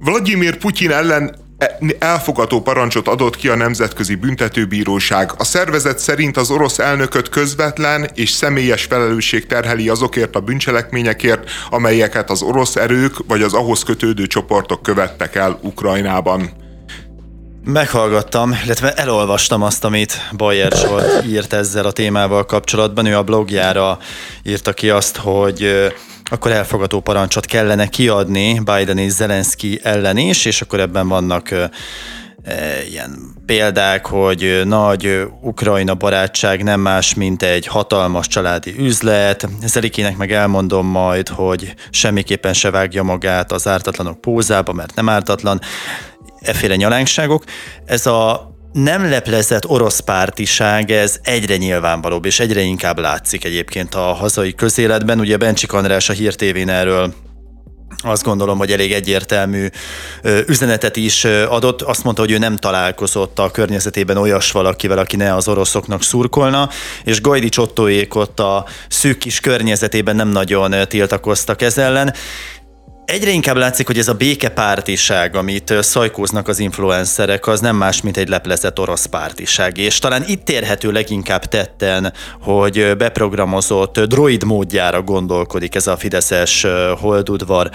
Vladimir Putyin ellen elfogató parancsot adott ki a Nemzetközi Büntetőbíróság. A szervezet szerint az orosz elnököt közvetlen és személyes felelősség terheli azokért a bűncselekményekért, amelyeket az orosz erők vagy az ahhoz kötődő csoportok követtek el Ukrajnában. Meghallgattam, illetve elolvastam azt, amit Bayer Zsolt írt ezzel a témával kapcsolatban. Ő a blogjára írta ki azt, hogy akkor elfogató parancsot kellene kiadni Biden és Zelenszky ellen is, és akkor ebben vannak e, ilyen példák, hogy nagy Ukrajna barátság nem más, mint egy hatalmas családi üzlet. Zelikének meg elmondom majd, hogy semmiképpen se vágja magát az ártatlanok pózába, mert nem ártatlan. Efféle nyalánkságok. Ez a nem leplezett orosz pártiság, ez egyre nyilvánvalóbb, és egyre inkább látszik egyébként a hazai közéletben. Ugye Bencsik András a Hír TV-n erről azt gondolom, hogy elég egyértelmű üzenetet is adott. Azt mondta, hogy ő nem találkozott a környezetében olyas valakivel, aki ne az oroszoknak szurkolna, és Gajdi Csottóék ott a szűk kis környezetében nem nagyon tiltakoztak ez ellen. Egyre inkább látszik, hogy ez a békepártiság, amit szajkóznak az influencerek, az nem más, mint egy leplezett orosz pártiság. És talán itt érhető leginkább tetten, hogy beprogramozott droid módjára gondolkodik ez a fideszes holdudvar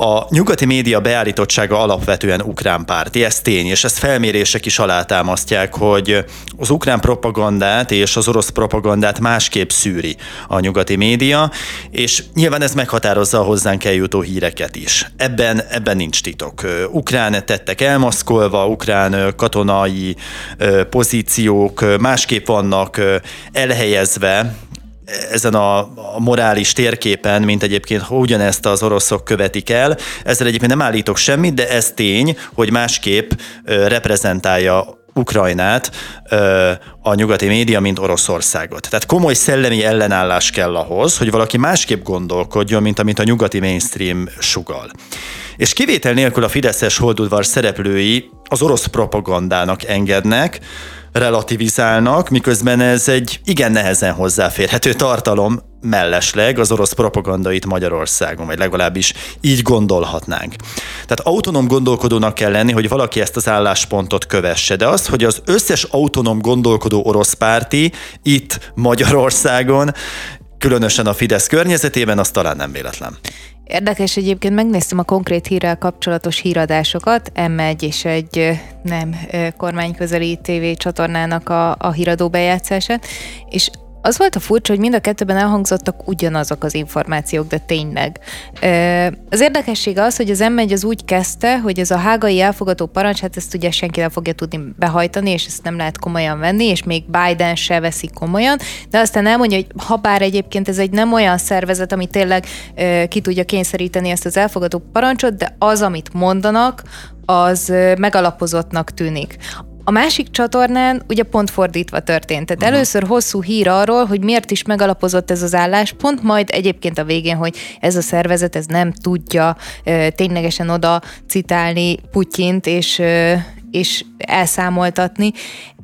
a nyugati média beállítottsága alapvetően ukrán párti, ez tény, és ezt felmérések is alátámasztják, hogy az ukrán propagandát és az orosz propagandát másképp szűri a nyugati média, és nyilván ez meghatározza a hozzánk eljutó híreket is. Ebben, ebben nincs titok. Ukrán tettek elmaszkolva, ukrán katonai pozíciók másképp vannak elhelyezve ezen a, a morális térképen, mint egyébként ugyanezt az oroszok követik el. Ezzel egyébként nem állítok semmit, de ez tény, hogy másképp reprezentálja Ukrajnát a nyugati média, mint Oroszországot. Tehát komoly szellemi ellenállás kell ahhoz, hogy valaki másképp gondolkodjon, mint amit a nyugati mainstream sugal. És kivétel nélkül a Fideszes holdudvar szereplői az orosz propagandának engednek, relativizálnak, miközben ez egy igen nehezen hozzáférhető tartalom mellesleg az orosz propagandait Magyarországon, vagy legalábbis így gondolhatnánk. Tehát autonóm gondolkodónak kell lenni, hogy valaki ezt az álláspontot kövesse, de az, hogy az összes autonóm gondolkodó orosz párti itt Magyarországon különösen a Fidesz környezetében, az talán nem véletlen. Érdekes egyébként, megnéztem a konkrét hírrel kapcsolatos híradásokat, M1 és egy nem kormányközeli TV csatornának a, a híradó bejátszását, és az volt a furcsa, hogy mind a kettőben elhangzottak ugyanazok az információk, de tényleg. Az érdekesség az, hogy az m az úgy kezdte, hogy ez a hágai elfogató parancs, hát ezt ugye senki nem fogja tudni behajtani, és ezt nem lehet komolyan venni, és még Biden se veszi komolyan, de aztán elmondja, hogy ha bár egyébként ez egy nem olyan szervezet, ami tényleg ki tudja kényszeríteni ezt az elfogadó parancsot, de az, amit mondanak, az megalapozottnak tűnik. A másik csatornán ugye pont fordítva történt. Tehát uh-huh. először hosszú hír arról, hogy miért is megalapozott ez az álláspont, majd egyébként a végén, hogy ez a szervezet ez nem tudja ö, ténylegesen oda citálni Putyint és, ö, és elszámoltatni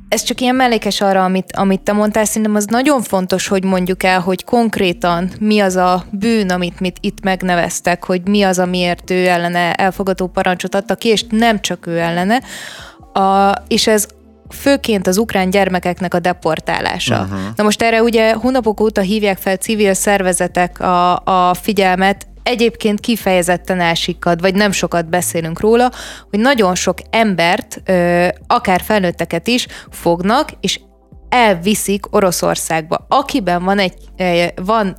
ez csak ilyen mellékes arra, amit, amit te mondtál, szerintem az nagyon fontos, hogy mondjuk el, hogy konkrétan mi az a bűn, amit mit itt megneveztek, hogy mi az, amiért ő ellene elfogadó parancsot adta ki, és nem csak ő ellene, a, és ez főként az ukrán gyermekeknek a deportálása. Uh-huh. Na most erre ugye hónapok óta hívják fel civil szervezetek a, a figyelmet, egyébként kifejezetten elsikad, vagy nem sokat beszélünk róla, hogy nagyon sok embert, akár felnőtteket is fognak, és elviszik Oroszországba. Akiben van egy, van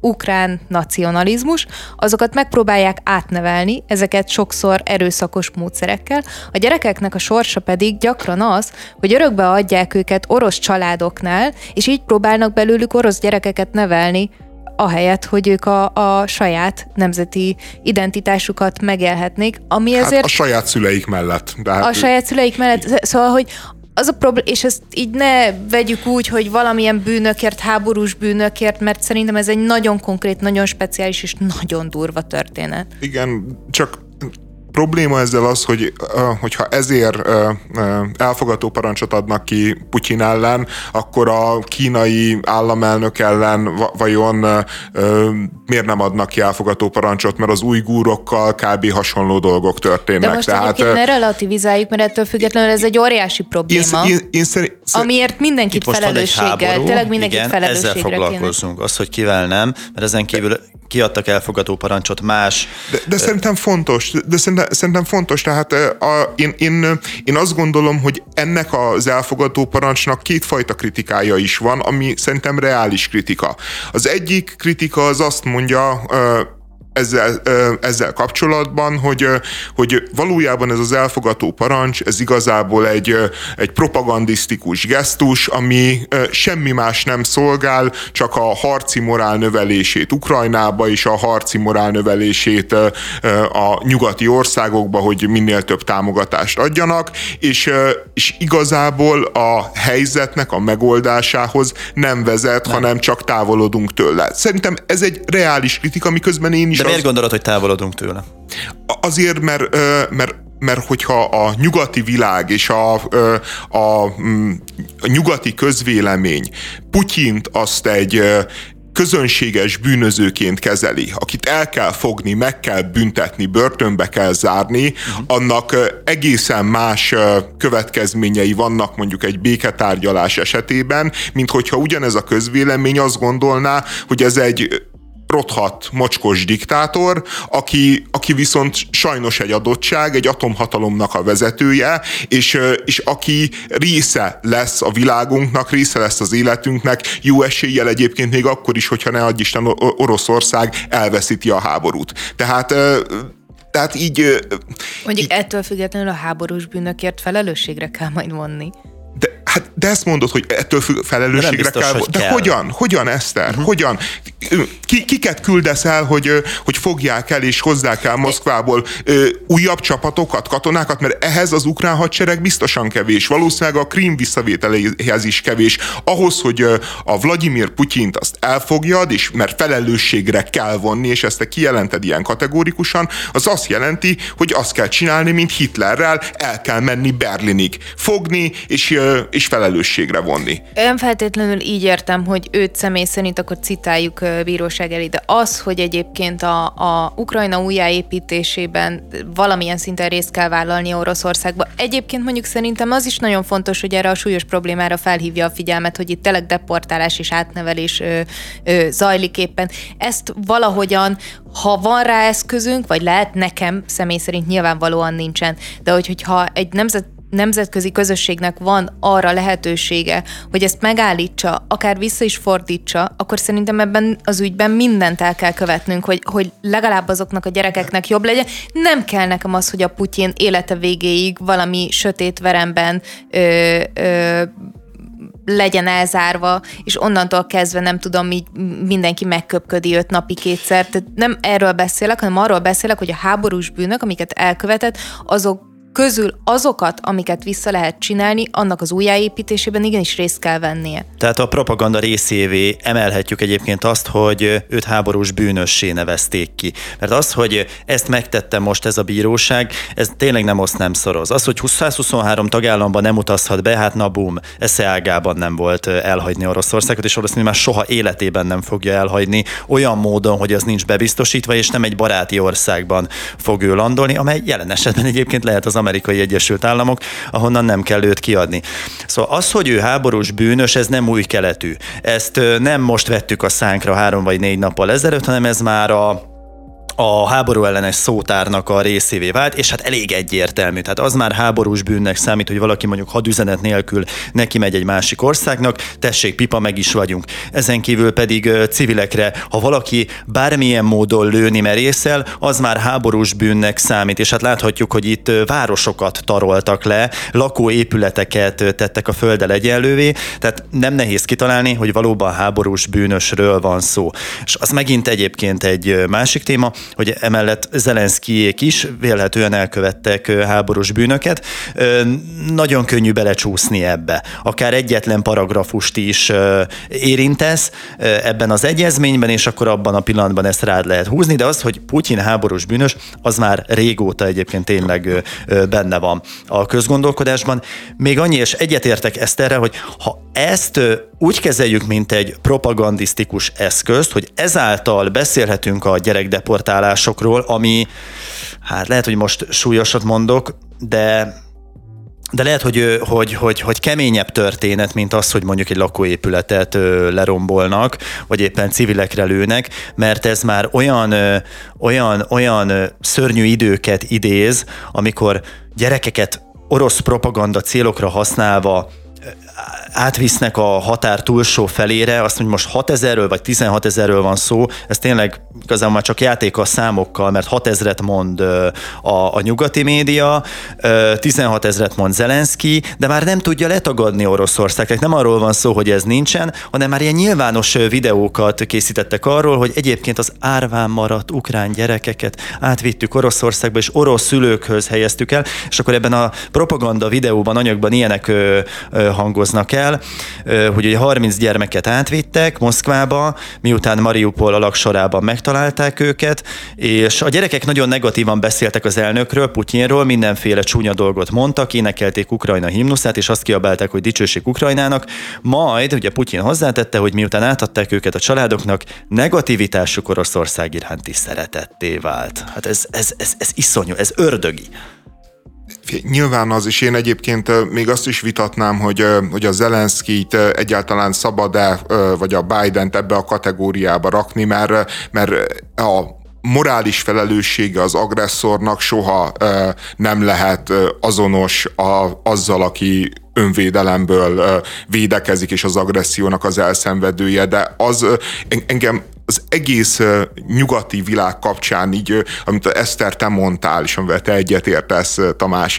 ukrán nacionalizmus, azokat megpróbálják átnevelni, ezeket sokszor erőszakos módszerekkel. A gyerekeknek a sorsa pedig gyakran az, hogy örökbe adják őket orosz családoknál, és így próbálnak belőlük orosz gyerekeket nevelni, ahelyett, hogy ők a, a saját nemzeti identitásukat megélhetnék, ami hát ezért... a saját szüleik mellett. De hát a saját szüleik mellett, szóval, hogy az a problém, és ezt így ne vegyük úgy, hogy valamilyen bűnökért, háborús bűnökért, mert szerintem ez egy nagyon konkrét, nagyon speciális és nagyon durva történet. Igen, csak probléma ezzel az, hogy hogyha ezért elfogató parancsot adnak ki Putyin ellen, akkor a kínai államelnök ellen vajon miért nem adnak ki elfogató parancsot, mert az újgúrokkal kb. hasonló dolgok történnek. De most Tehát, ne relativizáljuk, mert ettől függetlenül ez egy óriási probléma, én, én, én szerint, amiért mindenkit felelősséggel, tényleg mindenkit igen, felelősségre ezzel foglalkozunk, kéne. az, hogy kivel nem, mert ezen kívül kiadtak elfogadó parancsot más. De, de szerintem fontos, de szerintem, szerintem fontos, tehát a, én, én, én azt gondolom, hogy ennek az elfogadó parancsnak kétfajta kritikája is van, ami szerintem reális kritika. Az egyik kritika az azt mondja, ezzel, ezzel kapcsolatban, hogy, hogy valójában ez az elfogató parancs, ez igazából egy, egy propagandisztikus gesztus, ami semmi más nem szolgál, csak a harci morál növelését Ukrajnába és a harci morál növelését a nyugati országokba, hogy minél több támogatást adjanak, és, és igazából a helyzetnek a megoldásához nem vezet, nem. hanem csak távolodunk tőle. Szerintem ez egy reális kritika, miközben én is De miért gondolod, hogy távolodunk tőle? Azért, mert, mert mert hogyha a nyugati világ és a, a, a, mm, a nyugati közvélemény Putyint azt egy közönséges bűnözőként kezeli, akit el kell fogni, meg kell büntetni, börtönbe kell zárni, uh-huh. annak egészen más következményei vannak mondjuk egy béketárgyalás esetében, mint hogyha ugyanez a közvélemény azt gondolná, hogy ez egy rothat, mocskos diktátor, aki, aki viszont sajnos egy adottság, egy atomhatalomnak a vezetője, és, és aki része lesz a világunknak, része lesz az életünknek, jó eséllyel egyébként még akkor is, hogyha ne adj Isten Oroszország elveszíti a háborút. Tehát tehát így... Mondjuk így, ettől függetlenül a háborús bűnökért felelősségre kell majd vonni. De, hát, de ezt mondod, hogy ettől felelősségre biztos, kell. De kell. hogyan? Hogyan, Eszter? Uh-huh. Hogyan? Ki, kiket küldesz el, hogy, hogy fogják el és hozzák el Moszkvából újabb csapatokat, katonákat, mert ehhez az ukrán hadsereg biztosan kevés. Valószínűleg a Krím visszavételéhez is kevés. Ahhoz, hogy a Vladimir Putyint azt elfogjad, és mert felelősségre kell vonni, és ezt te kijelented ilyen kategórikusan, az azt jelenti, hogy azt kell csinálni, mint Hitlerrel, el kell menni Berlinig. Fogni, és, és felelősségre vonni. Én feltétlenül így értem, hogy őt személy szerint akkor citáljuk bíróság elé, de az, hogy egyébként a, a Ukrajna újjáépítésében valamilyen szinten részt kell vállalni Oroszországba. Egyébként mondjuk szerintem az is nagyon fontos, hogy erre a súlyos problémára felhívja a figyelmet, hogy itt tényleg deportálás és átnevelés ö, ö, zajlik éppen. Ezt valahogyan, ha van rá eszközünk, vagy lehet nekem személy szerint nyilvánvalóan nincsen, de hogy, hogyha egy nemzet nemzetközi közösségnek van arra lehetősége, hogy ezt megállítsa, akár vissza is fordítsa, akkor szerintem ebben az ügyben mindent el kell követnünk, hogy, hogy legalább azoknak a gyerekeknek jobb legyen. Nem kell nekem az, hogy a Putyin élete végéig valami sötét veremben ö, ö, legyen elzárva, és onnantól kezdve nem tudom, így mindenki megköpködi öt napi kétszer. Tehát nem erről beszélek, hanem arról beszélek, hogy a háborús bűnök, amiket elkövetett, azok közül azokat, amiket vissza lehet csinálni, annak az újjáépítésében igenis részt kell vennie. Tehát a propaganda részévé emelhetjük egyébként azt, hogy őt háborús bűnössé nevezték ki. Mert az, hogy ezt megtette most ez a bíróság, ez tényleg nem oszt nem szoroz. Az, hogy 123 tagállamban nem utazhat be, hát na bum, esze ágában nem volt elhagyni Oroszországot, és valószínűleg már soha életében nem fogja elhagyni olyan módon, hogy az nincs bebiztosítva, és nem egy baráti országban fog ő landolni, amely jelen esetben egyébként lehet az amerikai Egyesült Államok, ahonnan nem kell őt kiadni. Szóval az, hogy ő háborús bűnös, ez nem új keletű. Ezt nem most vettük a szánkra három vagy négy nappal ezelőtt, hanem ez már a a háború ellenes szótárnak a részévé vált, és hát elég egyértelmű. Tehát az már háborús bűnnek számít, hogy valaki mondjuk hadüzenet nélkül neki megy egy másik országnak, tessék, pipa, meg is vagyunk. Ezen kívül pedig civilekre, ha valaki bármilyen módon lőni merészel, az már háborús bűnnek számít, és hát láthatjuk, hogy itt városokat taroltak le, lakóépületeket tettek a földdel egyenlővé, tehát nem nehéz kitalálni, hogy valóban háborús bűnösről van szó. És az megint egyébként egy másik téma, hogy emellett Zelenszkijék is vélhetően elkövettek háborús bűnöket. Nagyon könnyű belecsúszni ebbe. Akár egyetlen paragrafust is érintesz ebben az egyezményben, és akkor abban a pillanatban ezt rád lehet húzni, de az, hogy Putyin háborús bűnös, az már régóta egyébként tényleg benne van a közgondolkodásban. Még annyi, és egyetértek ezt erre, hogy ha ezt úgy kezeljük, mint egy propagandisztikus eszközt, hogy ezáltal beszélhetünk a gyerekdeportálásokról, ami, hát lehet, hogy most súlyosat mondok, de de lehet, hogy, hogy, hogy, hogy keményebb történet, mint az, hogy mondjuk egy lakóépületet lerombolnak, vagy éppen civilekre lőnek, mert ez már olyan, olyan, olyan szörnyű időket idéz, amikor gyerekeket orosz propaganda célokra használva átvisznek a határ túlsó felére, azt, hogy most 6 ezerről vagy 16 ezerről van szó, ez tényleg igazából már csak játék a számokkal, mert 6 ezret mond a, a nyugati média, 16 ezret mond Zelenszky, de már nem tudja letagadni Oroszország. Tehát nem arról van szó, hogy ez nincsen, hanem már ilyen nyilvános videókat készítettek arról, hogy egyébként az árván maradt ukrán gyerekeket átvittük Oroszországba, és orosz szülőkhöz helyeztük el, és akkor ebben a propaganda videóban, anyagban ilyenek hangoznak el, hogy ugye 30 gyermeket átvittek Moszkvába, miután Mariupol alak sorában megtalálták őket, és a gyerekek nagyon negatívan beszéltek az elnökről, Putyinról, mindenféle csúnya dolgot mondtak, énekelték Ukrajna himnuszát, és azt kiabálták, hogy dicsőség Ukrajnának. Majd ugye Putyin hozzátette, hogy miután átadták őket a családoknak, negativitásuk Oroszország iránti szeretetté vált. Hát ez, ez, ez, ez iszonyú, ez ördögi. Nyilván az, és én egyébként még azt is vitatnám, hogy, hogy a Zelenszkit egyáltalán szabad-e, vagy a Biden-t ebbe a kategóriába rakni, mert, mert a morális felelőssége az agresszornak soha nem lehet azonos a, azzal, aki önvédelemből védekezik, és az agressziónak az elszenvedője, de az engem az egész nyugati világ kapcsán, így, amit Eszter te mondtál, és amivel te egyetértesz, Tamás,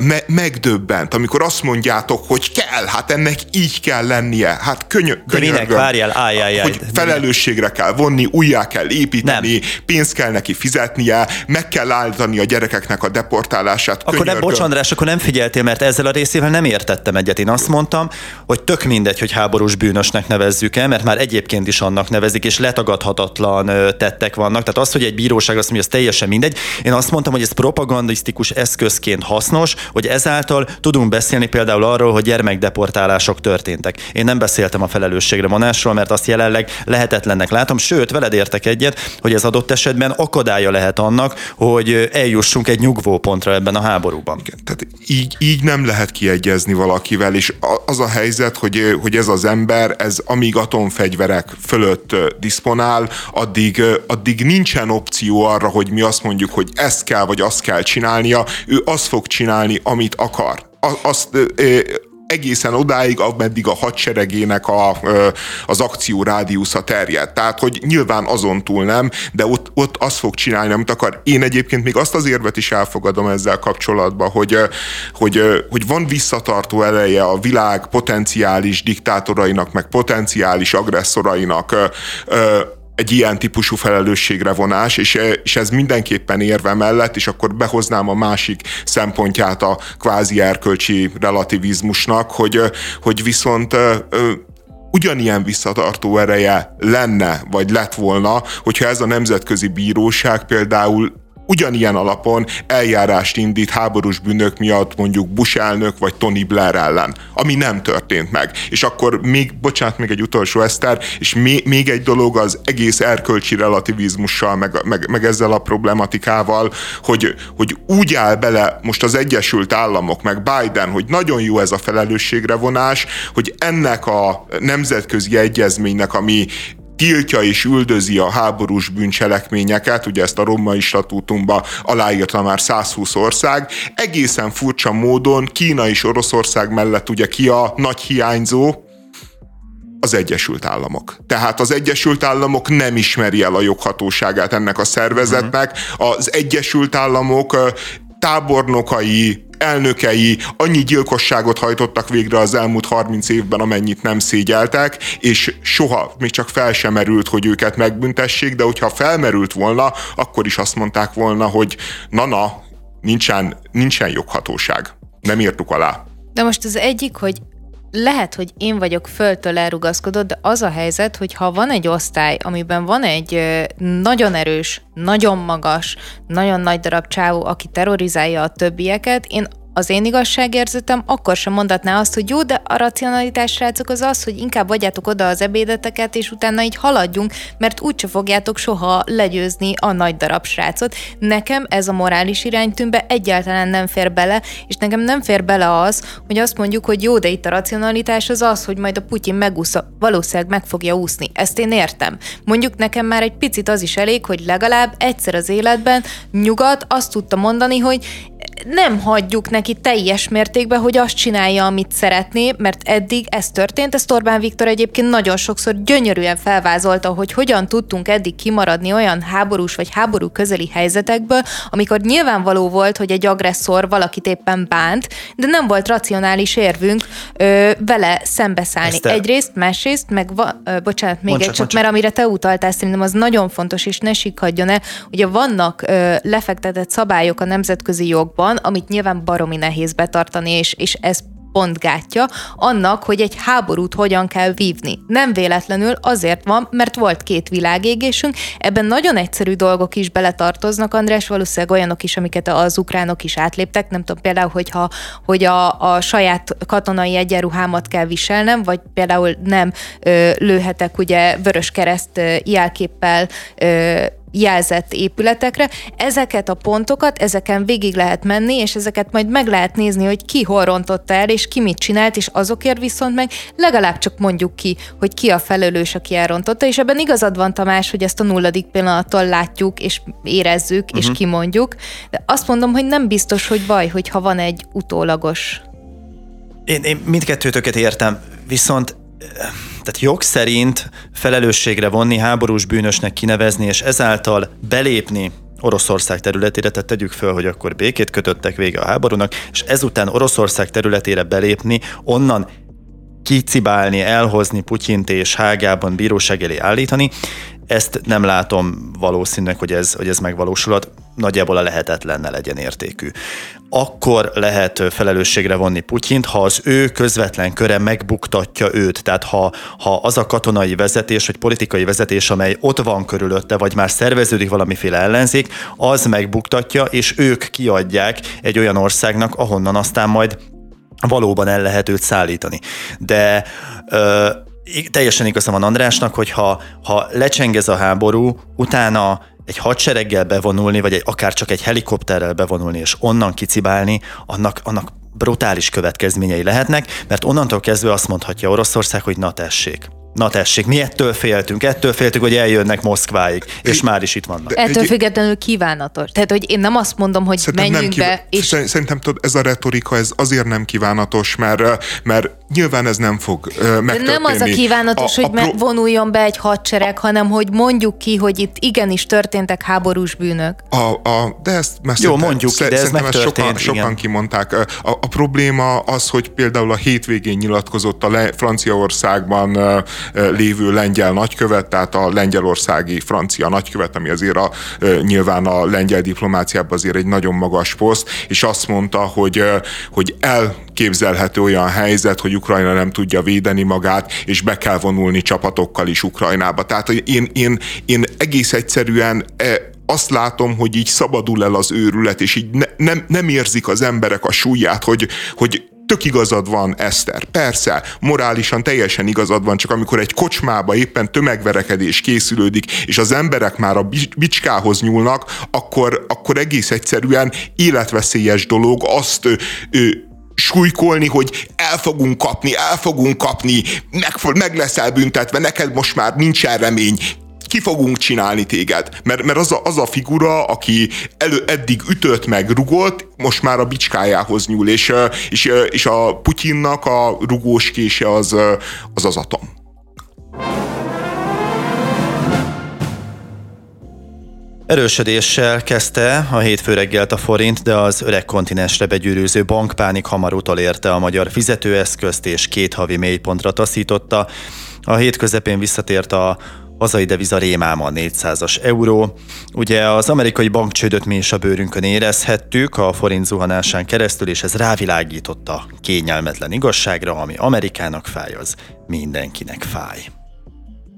me- megdöbbent, amikor azt mondjátok, hogy kell, hát ennek így kell lennie, hát könyö, De minek várjál, állj, állj, Hogy felelősségre kell vonni, újjá kell építeni, nem. pénzt kell neki fizetnie, meg kell állítani a gyerekeknek a deportálását. Akkor nem, bocs András, akkor nem figyeltél, mert ezzel a részével nem értettem egyet. Én azt mondtam, hogy tök mindegy, hogy háborús bűnösnek nevezzük el, mert már egyébként is annak nevezik, és letag elfogadhatatlan tettek vannak. Tehát az, hogy egy bíróság azt mondja, ez teljesen mindegy. Én azt mondtam, hogy ez propagandisztikus eszközként hasznos, hogy ezáltal tudunk beszélni például arról, hogy gyermekdeportálások történtek. Én nem beszéltem a felelősségre vonásról, mert azt jelenleg lehetetlennek látom, sőt, veled értek egyet, hogy ez adott esetben akadálya lehet annak, hogy eljussunk egy nyugvó pontra ebben a háborúban. Igen, tehát így, így nem lehet kiegyezni valakivel, és az a helyzet, hogy, hogy ez az ember, ez amíg atomfegyverek fölött diszponál, vonal, addig, addig nincsen opció arra, hogy mi azt mondjuk, hogy ezt kell, vagy azt kell csinálnia, ő azt fog csinálni, amit akar. Azt, egészen odáig, ameddig a hadseregének a, az akció rádiusza terjed. Tehát, hogy nyilván azon túl nem, de ott, ott azt fog csinálni, amit akar. Én egyébként még azt az érvet is elfogadom ezzel kapcsolatban, hogy, hogy, hogy van visszatartó eleje a világ potenciális diktátorainak, meg potenciális agresszorainak egy ilyen típusú felelősségre vonás, és, és ez mindenképpen érve mellett, és akkor behoznám a másik szempontját a kvázi erkölcsi relativizmusnak, hogy, hogy viszont ugyanilyen visszatartó ereje lenne, vagy lett volna, hogyha ez a nemzetközi bíróság például ugyanilyen alapon eljárást indít háborús bűnök miatt mondjuk Bush elnök vagy Tony Blair ellen, ami nem történt meg. És akkor még, bocsánat, még egy utolsó Eszter, és még, még egy dolog az egész erkölcsi relativizmussal, meg, meg, meg ezzel a problematikával, hogy, hogy úgy áll bele most az Egyesült Államok, meg Biden, hogy nagyon jó ez a felelősségre vonás, hogy ennek a nemzetközi egyezménynek, ami tiltja és üldözi a háborús bűncselekményeket, ugye ezt a romai statútumba aláírta már 120 ország, egészen furcsa módon Kína és Oroszország mellett ugye ki a nagy hiányzó, az Egyesült Államok. Tehát az Egyesült Államok nem ismeri el a joghatóságát ennek a szervezetnek. Az Egyesült Államok tábornokai elnökei annyi gyilkosságot hajtottak végre az elmúlt 30 évben, amennyit nem szégyeltek, és soha még csak fel sem merült, hogy őket megbüntessék, de hogyha felmerült volna, akkor is azt mondták volna, hogy na-na, nincsen, nincsen joghatóság. Nem írtuk alá. De most az egyik, hogy lehet, hogy én vagyok föltől elrugaszkodott, de az a helyzet, hogy ha van egy osztály, amiben van egy nagyon erős, nagyon magas, nagyon nagy darab csávó, aki terrorizálja a többieket, én az én igazságérzetem akkor sem mondatná azt, hogy jó, de a racionalitás, srácok, az az, hogy inkább adjátok oda az ebédeteket, és utána így haladjunk, mert úgyse fogjátok soha legyőzni a nagy darab srácot. Nekem ez a morális iránytűnbe egyáltalán nem fér bele, és nekem nem fér bele az, hogy azt mondjuk, hogy jó, de itt a racionalitás az az, hogy majd a Putyin megúszza, valószínűleg meg fogja úszni. Ezt én értem. Mondjuk nekem már egy picit az is elég, hogy legalább egyszer az életben nyugat azt tudta mondani, hogy nem hagyjuk neki teljes mértékben, hogy azt csinálja, amit szeretné, mert eddig ez történt. Ezt Orbán Viktor egyébként nagyon sokszor gyönyörűen felvázolta, hogy hogyan tudtunk eddig kimaradni olyan háborús vagy háború közeli helyzetekből, amikor nyilvánvaló volt, hogy egy agresszor valakit éppen bánt, de nem volt racionális érvünk ö, vele szembeszállni. Ezt Egyrészt, másrészt, meg va, ö, bocsánat, még egy csak, mert amire te utaltál, szerintem az nagyon fontos, és ne sikadjon el. Ugye vannak ö, lefektetett szabályok a nemzetközi jogban, amit nyilván baromi nehéz betartani, és, és ez pont gátja annak, hogy egy háborút hogyan kell vívni. Nem véletlenül azért van, mert volt két világégésünk, ebben nagyon egyszerű dolgok is beletartoznak, András, valószínűleg olyanok is, amiket az ukránok is átléptek, nem tudom, például, hogyha, hogy a, a saját katonai egyenruhámat kell viselnem, vagy például nem ö, lőhetek ugye vörös kereszt ö, jelképpel ö, jelzett épületekre. Ezeket a pontokat, ezeken végig lehet menni, és ezeket majd meg lehet nézni, hogy ki hol rontotta el, és ki mit csinált, és azokért viszont meg legalább csak mondjuk ki, hogy ki a felelős, aki elrontotta, és ebben igazad van Tamás, hogy ezt a nulladik pillanattól látjuk, és érezzük, uh-huh. és mhm. kimondjuk, de azt mondom, hogy nem biztos, hogy baj, hogyha van egy utólagos. Én, én mindkettőtöket értem, viszont tehát jog szerint felelősségre vonni, háborús bűnösnek kinevezni, és ezáltal belépni Oroszország területére, tehát tegyük föl, hogy akkor békét kötöttek vége a háborúnak, és ezután Oroszország területére belépni, onnan kicibálni, elhozni Putyint és Hágában bíróság elé állítani, ezt nem látom valószínűleg, hogy ez, hogy ez megvalósulhat, nagyjából a lehetetlenne legyen értékű. Akkor lehet felelősségre vonni Putyint, ha az ő közvetlen köre megbuktatja őt. Tehát ha, ha az a katonai vezetés, vagy politikai vezetés, amely ott van körülötte, vagy már szerveződik valamiféle ellenzék, az megbuktatja, és ők kiadják egy olyan országnak, ahonnan aztán majd valóban el lehet őt szállítani. De ö, teljesen igaza van Andrásnak, hogy ha, ha lecsengez a háború, utána egy hadsereggel bevonulni, vagy egy, akár csak egy helikopterrel bevonulni, és onnan kicibálni, annak, annak brutális következményei lehetnek, mert onnantól kezdve azt mondhatja Oroszország, hogy na tessék, Na tessék, mi ettől féltünk? Ettől féltük, hogy eljönnek Moszkváig, és már is itt vannak. Ettől függetlenül kívánatos. Tehát, hogy én nem azt mondom, hogy Szerintem menjünk kív- be, és... Szerintem tudod, ez a retorika, ez azért nem kívánatos, mert, mert nyilván ez nem fog megtörténni. De nem az a kívánatos, a, a hogy pro... vonuljon be egy hadsereg, a... hanem hogy mondjuk ki, hogy itt igenis történtek háborús bűnök. A, a, de ezt messze Jó, mondjuk ki, de ez megtörtént. Sokan, sokan kimondták. A, a probléma az, hogy például a hétvégén nyilatkozott a le, Franciaországban lévő lengyel nagykövet, tehát a lengyelországi francia nagykövet, ami azért a, nyilván a lengyel diplomáciában azért egy nagyon magas poszt, és azt mondta, hogy, hogy elképzelhető olyan helyzet, hogy Ukrajna nem tudja védeni magát, és be kell vonulni csapatokkal is Ukrajnába. Tehát én, én, én egész egyszerűen azt látom, hogy így szabadul el az őrület, és így ne, nem, nem érzik az emberek a súlyát, hogy, hogy tök igazad van, Eszter. Persze, morálisan teljesen igazad van, csak amikor egy kocsmába éppen tömegverekedés készülődik, és az emberek már a bicskához nyúlnak, akkor, akkor egész egyszerűen életveszélyes dolog azt ő, súlykolni, hogy el fogunk kapni, el fogunk kapni, meg, meg leszel büntetve, neked most már nincsen remény, ki fogunk csinálni téged. Mert, mert az, a, az a figura, aki elő, eddig ütött meg, rugott, most már a bicskájához nyúl, és, és, és a Putyinnak a rugós kése az az, az atom. Erősödéssel kezdte a hétfő reggelt a forint, de az öreg kontinensre begyűrűző bankpánik hamar utolérte a magyar fizetőeszközt és két havi mélypontra taszította. A hét közepén visszatért a hazai deviza rémáma 400-as euró. Ugye az amerikai bankcsődöt mi is a bőrünkön érezhettük a forint zuhanásán keresztül, és ez rávilágította kényelmetlen igazságra, ami Amerikának fáj, az mindenkinek fáj.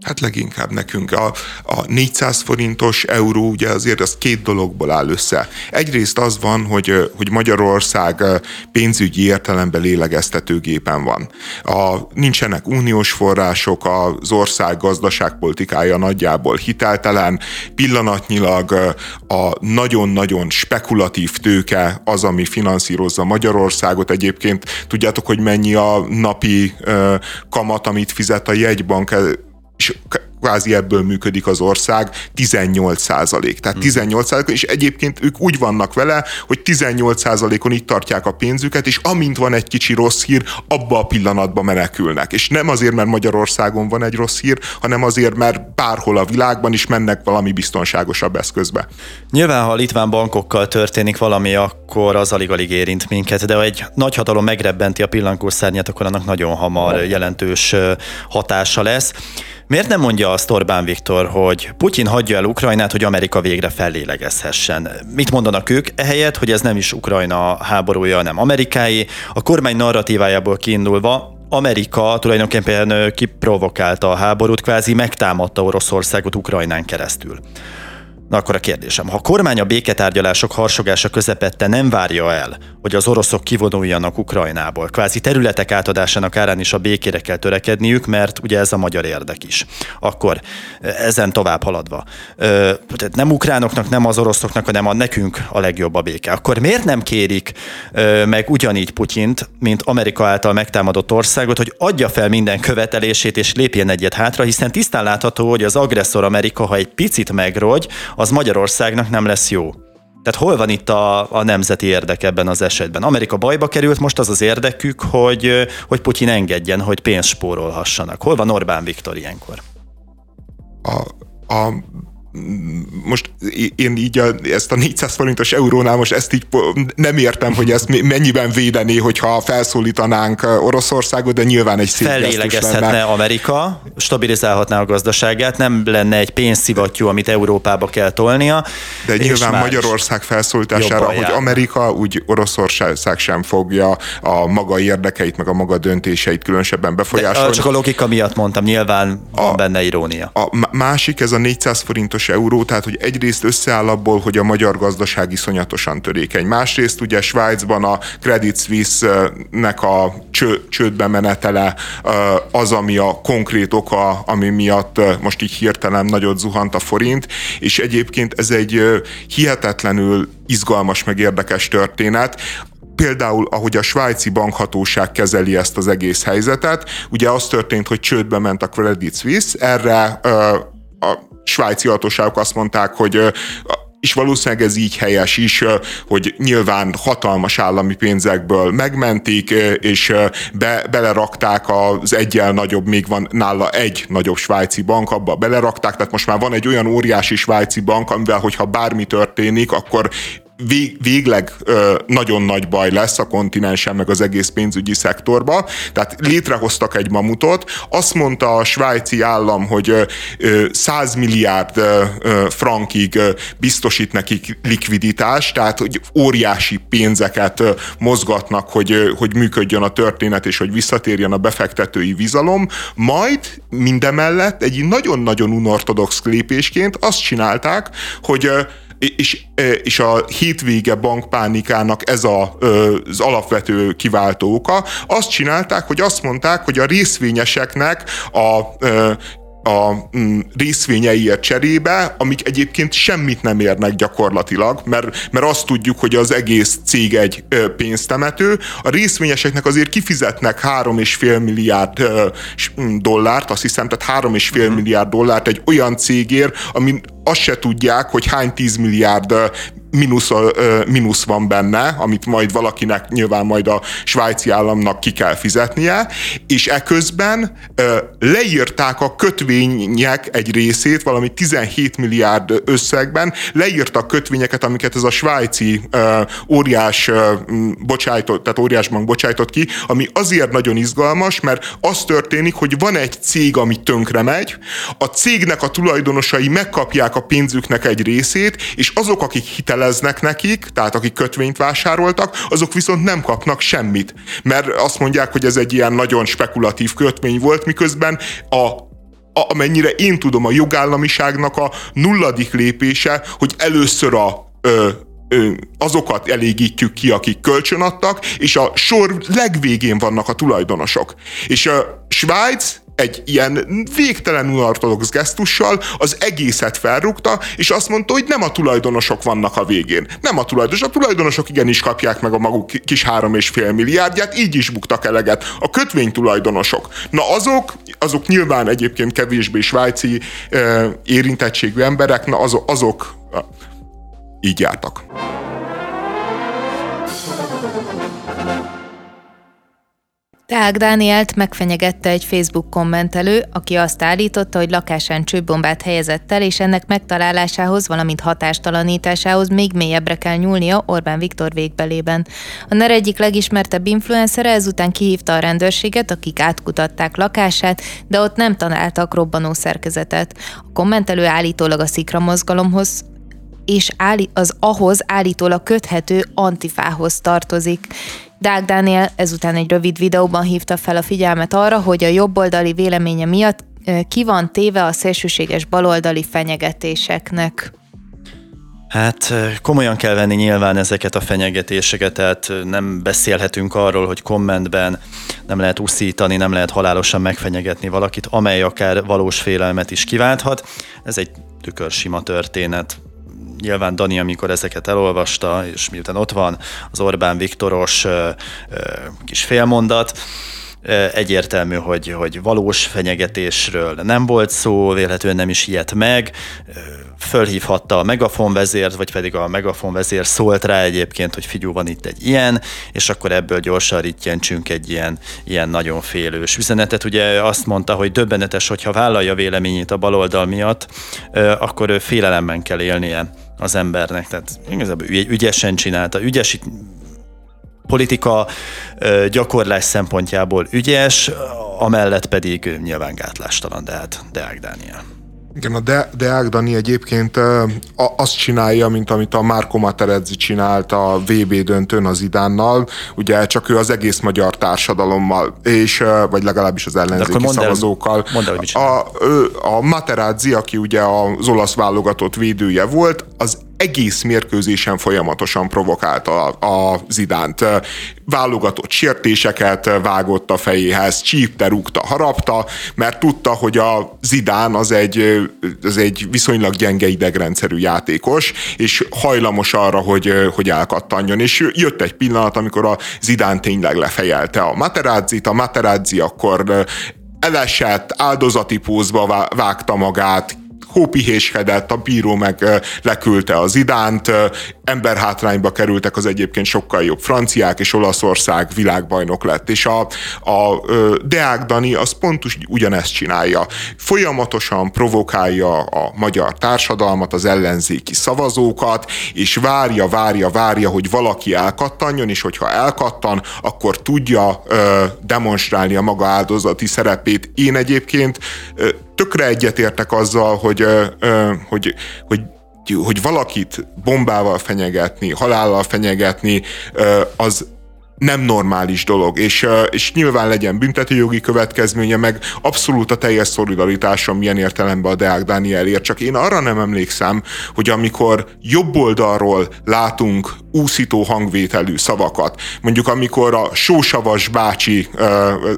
Hát leginkább nekünk. A, a 400 forintos euró ugye azért az két dologból áll össze. Egyrészt az van, hogy, hogy Magyarország pénzügyi értelemben lélegeztetőgépen van. A, nincsenek uniós források, az ország gazdaságpolitikája nagyjából hiteltelen, pillanatnyilag a nagyon-nagyon spekulatív tőke az, ami finanszírozza Magyarországot. Egyébként tudjátok, hogy mennyi a napi kamat, amit fizet a jegybank és kvázi ebből működik az ország, 18 százalék. Tehát 18 százalék, és egyébként ők úgy vannak vele, hogy 18 százalékon itt tartják a pénzüket, és amint van egy kicsi rossz hír, abba a pillanatban menekülnek. És nem azért, mert Magyarországon van egy rossz hír, hanem azért, mert bárhol a világban is mennek valami biztonságosabb eszközbe. Nyilván, ha a litván bankokkal történik valami, akkor az alig-alig érint minket, de ha egy nagy hatalom megrebbenti a pillanatszárnyát, akkor annak nagyon hamar jelentős hatása lesz. Miért nem mondja azt Orbán Viktor, hogy Putyin hagyja el Ukrajnát, hogy Amerika végre fellélegezhessen? Mit mondanak ők? Ehelyett, hogy ez nem is Ukrajna háborúja, hanem amerikai. A kormány narratívájából kiindulva Amerika tulajdonképpen kiprovokálta a háborút, kvázi megtámadta Oroszországot Ukrajnán keresztül. Na akkor a kérdésem, ha a kormány a béketárgyalások harsogása közepette nem várja el, hogy az oroszok kivonuljanak Ukrajnából, kvázi területek átadásának árán is a békére kell törekedniük, mert ugye ez a magyar érdek is. Akkor ezen tovább haladva, tehát nem ukránoknak, nem az oroszoknak, hanem a nekünk a legjobb a béke. Akkor miért nem kérik meg ugyanígy Putyint, mint Amerika által megtámadott országot, hogy adja fel minden követelését és lépjen egyet hátra, hiszen tisztán látható, hogy az agresszor Amerika, ha egy picit megrogy, az Magyarországnak nem lesz jó. Tehát hol van itt a, a nemzeti érdek ebben az esetben? Amerika bajba került, most az az érdekük, hogy, hogy Putyin engedjen, hogy pénzt spórolhassanak. Hol van Orbán Viktor ilyenkor? A, a most én így a, ezt a 400 forintos eurónál most ezt így nem értem, hogy ezt mennyiben védené, hogyha felszólítanánk Oroszországot, de nyilván egy szép lenne. Amerika, stabilizálhatná a gazdaságát, nem lenne egy pénzszivattyú, amit Európába kell tolnia. De nyilván Magyarország felszólítására, hogy Amerika, úgy Oroszország sem fogja a maga érdekeit, meg a maga döntéseit különösebben befolyásolni. De csak a logika miatt mondtam, nyilván a, van benne irónia. A másik, ez a 400 forintos fontos euró, tehát hogy egyrészt összeáll abból, hogy a magyar gazdaság iszonyatosan törékeny. Másrészt ugye Svájcban a Credit Suisse-nek a cső, csődbe menetele az, ami a konkrét oka, ami miatt most így hirtelen nagyot zuhant a forint, és egyébként ez egy hihetetlenül izgalmas meg érdekes történet például, ahogy a svájci bankhatóság kezeli ezt az egész helyzetet, ugye az történt, hogy csődbe ment a Credit Suisse, erre svájci hatóságok azt mondták, hogy és valószínűleg ez így helyes is, hogy nyilván hatalmas állami pénzekből megmentik, és be, belerakták az egyel nagyobb, még van nála egy nagyobb svájci bank, abba belerakták, tehát most már van egy olyan óriási svájci bank, amivel, hogyha bármi történik, akkor vég, végleg nagyon nagy baj lesz a kontinensen, meg az egész pénzügyi szektorba. Tehát létrehoztak egy mamutot. Azt mondta a svájci állam, hogy ö, 100 milliárd frankig ö, biztosít nekik likviditást, tehát hogy óriási pénzeket mozgatnak, hogy, hogy működjön a történet, és hogy visszatérjen a befektetői bizalom. Majd mindemellett egy nagyon-nagyon unortodox lépésként azt csinálták, hogy és, és a hétvége bankpánikának ez a, az alapvető kiváltó oka. Azt csinálták, hogy azt mondták, hogy a részvényeseknek a a mm, részvényeiért cserébe, amik egyébként semmit nem érnek gyakorlatilag, mert, mert azt tudjuk, hogy az egész cég egy pénztemető. A részvényeseknek azért kifizetnek 3,5 milliárd mm, dollárt, azt hiszem, tehát 3,5 uh-huh. Mhm. milliárd dollárt egy olyan cégért, ami azt se tudják, hogy hány 10 milliárd mínusz, mínusz van benne, amit majd valakinek nyilván majd a svájci államnak ki kell fizetnie, és eközben leírták a kötvények egy részét, valami 17 milliárd összegben, leírtak kötvényeket, amiket ez a svájci óriás bocsájtott, tehát óriás bank bocsájtott ki, ami azért nagyon izgalmas, mert az történik, hogy van egy cég, ami tönkre megy, a cégnek a tulajdonosai megkapják a pénzüknek egy részét, és azok, akik hiteleznek nekik, tehát akik kötvényt vásároltak, azok viszont nem kapnak semmit. Mert azt mondják, hogy ez egy ilyen nagyon spekulatív kötvény volt, miközben a amennyire én tudom, a jogállamiságnak a nulladik lépése, hogy először a ö, azokat elégítjük ki, akik kölcsönadtak, és a sor legvégén vannak a tulajdonosok. És a Svájc egy ilyen végtelen unortodox gesztussal az egészet felrúgta, és azt mondta, hogy nem a tulajdonosok vannak a végén. Nem a tulajdonosok, a tulajdonosok igenis kapják meg a maguk kis három és fél milliárdját, így is buktak eleget. A kötvénytulajdonosok. Na azok, azok nyilván egyébként kevésbé svájci érintettségű emberek, na azok, azok így jártak. Teák Dánielt megfenyegette egy Facebook kommentelő, aki azt állította, hogy lakásán csőbombát helyezett el, és ennek megtalálásához, valamint hatástalanításához még mélyebbre kell nyúlnia Orbán Viktor végbelében. A NER egyik legismertebb influencere ezután kihívta a rendőrséget, akik átkutatták lakását, de ott nem találtak robbanó szerkezetet. A kommentelő állítólag a szikra mozgalomhoz és az ahhoz állítólag köthető antifához tartozik. Dák Dániel ezután egy rövid videóban hívta fel a figyelmet arra, hogy a jobboldali véleménye miatt ki van téve a szélsőséges baloldali fenyegetéseknek. Hát komolyan kell venni nyilván ezeket a fenyegetéseket, tehát nem beszélhetünk arról, hogy kommentben nem lehet uszítani, nem lehet halálosan megfenyegetni valakit, amely akár valós félelmet is kiválthat. Ez egy tükörsima történet, nyilván Dani, amikor ezeket elolvasta, és miután ott van az Orbán Viktoros kis félmondat, egyértelmű, hogy, hogy valós fenyegetésről nem volt szó, véletlenül nem is ilyet meg, fölhívhatta a Megafon vezért, vagy pedig a Megafon vezér szólt rá egyébként, hogy figyú, van itt egy ilyen, és akkor ebből gyorsan rittyentsünk egy ilyen, ilyen nagyon félős üzenetet. Ugye azt mondta, hogy döbbenetes, hogyha vállalja véleményét a baloldal miatt, akkor ő félelemben kell élnie az embernek. Tehát igazából ügyesen csinálta, ügyes politika gyakorlás szempontjából ügyes, amellett pedig nyilván gátlástalan, de hát Deák Dániel. Igen, a De- Deák Dani egyébként azt csinálja, mint amit a Márko Materedzi csinált a VB döntőn az Idánnal, ugye csak ő az egész magyar társadalommal, és, vagy legalábbis az ellenzéki szavazókkal. El, mondd el, hogy a, a Materazzi, aki ugye az olasz válogatott védője volt, az egész mérkőzésen folyamatosan provokálta a, Zidánt. Válogatott sértéseket vágott a fejéhez, csípte, rúgta, harapta, mert tudta, hogy a Zidán az egy, az egy viszonylag gyenge idegrendszerű játékos, és hajlamos arra, hogy, hogy elkattanjon. És jött egy pillanat, amikor a Zidán tényleg lefejelte a Materazzit, a Materazzi akkor elesett, áldozati pózba vágta magát, hópihéskedett, a bíró meg leküldte az idánt, emberhátrányba kerültek az egyébként sokkal jobb franciák, és Olaszország világbajnok lett. És a, a Deák Dani az pontos ugyanezt csinálja. Folyamatosan provokálja a magyar társadalmat, az ellenzéki szavazókat, és várja, várja, várja, hogy valaki elkattanjon, és hogyha elkattan, akkor tudja ö, demonstrálni a maga áldozati szerepét. Én egyébként ö, tökre egyetértek azzal, hogy, hogy, hogy hogy valakit bombával fenyegetni, halállal fenyegetni, az nem normális dolog, és, és nyilván legyen büntetőjogi következménye, meg abszolút a teljes szolidaritásom milyen értelemben a Deák Dánielért, csak én arra nem emlékszem, hogy amikor jobb oldalról látunk úszító hangvételű szavakat, mondjuk amikor a Sósavas bácsi,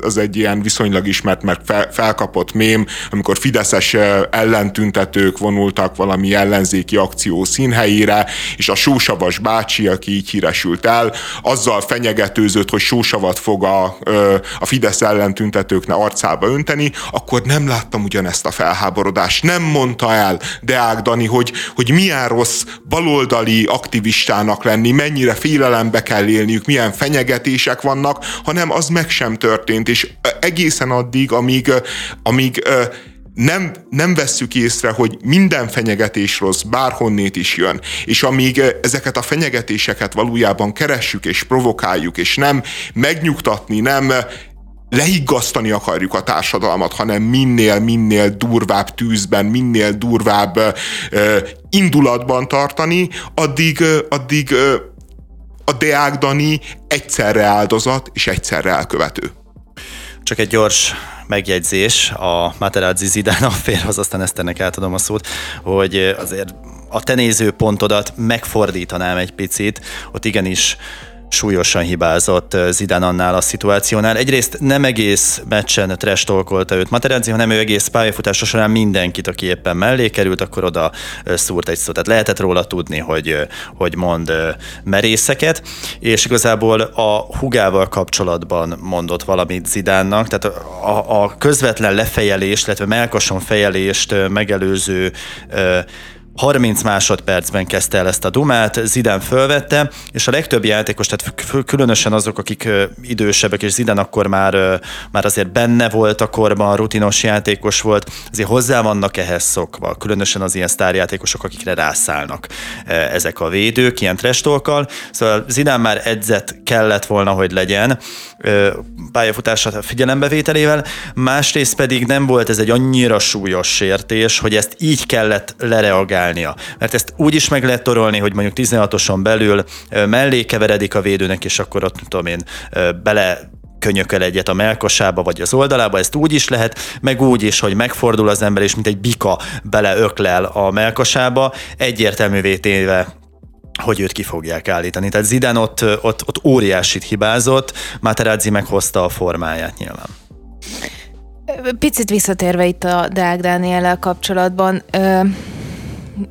az egy ilyen viszonylag ismert, mert felkapott mém, amikor fideszes ellentüntetők vonultak valami ellenzéki akció színhelyére, és a Sósavas bácsi, aki így híresült el, azzal fenyeget tetőzött, hogy sósavat fog a, a Fidesz ellen tüntetőkne arcába önteni, akkor nem láttam ugyanezt a felháborodást. Nem mondta el Deák Dani, hogy, hogy milyen rossz baloldali aktivistának lenni, mennyire félelembe kell élniük, milyen fenyegetések vannak, hanem az meg sem történt, és egészen addig, amíg, amíg nem, nem vesszük észre, hogy minden fenyegetés rossz, bárhonnét is jön, és amíg ezeket a fenyegetéseket valójában keressük és provokáljuk, és nem megnyugtatni, nem lehiggasztani akarjuk a társadalmat, hanem minél, minél durvább tűzben, minél durvább uh, indulatban tartani, addig, uh, addig uh, a Deák Dani egyszerre áldozat és egyszerre elkövető. Csak egy gyors megjegyzés a Materazzi Zidán afférhoz, aztán Eszternek átadom a szót, hogy azért a te nézőpontodat megfordítanám egy picit, ott igenis súlyosan hibázott Zidán annál a szituációnál. Egyrészt nem egész meccsen trestolkolta őt Materazzi, hanem ő egész pályafutása során mindenkit, aki éppen mellé került, akkor oda szúrt egy szót. Tehát lehetett róla tudni, hogy, hogy mond merészeket, és igazából a hugával kapcsolatban mondott valamit Zidánnak, tehát a, a közvetlen lefejelést, illetve melkason fejelést megelőző 30 másodpercben kezdte el ezt a dumát, Zidán fölvette, és a legtöbb játékos, tehát különösen azok, akik idősebbek, és Zidán akkor már, már azért benne volt a korban, rutinos játékos volt, azért hozzá vannak ehhez szokva, különösen az ilyen sztárjátékosok, akikre rászállnak ezek a védők, ilyen trestolkkal. Szóval Zidán már edzett kellett volna, hogy legyen pályafutása figyelembevételével, másrészt pedig nem volt ez egy annyira súlyos sértés, hogy ezt így kellett lereagálni reagálnia. Mert ezt úgy is meg lehet torolni, hogy mondjuk 16-oson belül mellé keveredik a védőnek, és akkor ott tudom én bele könyököl egyet a melkosába vagy az oldalába, ezt úgy is lehet, meg úgy is, hogy megfordul az ember, és mint egy bika beleöklel a melkosába, egyértelművé téve hogy őt ki fogják állítani. Tehát Zidane ott, ott, ott óriásit hibázott, Materazzi meghozta a formáját nyilván. Picit visszatérve itt a Deák Dániellel kapcsolatban,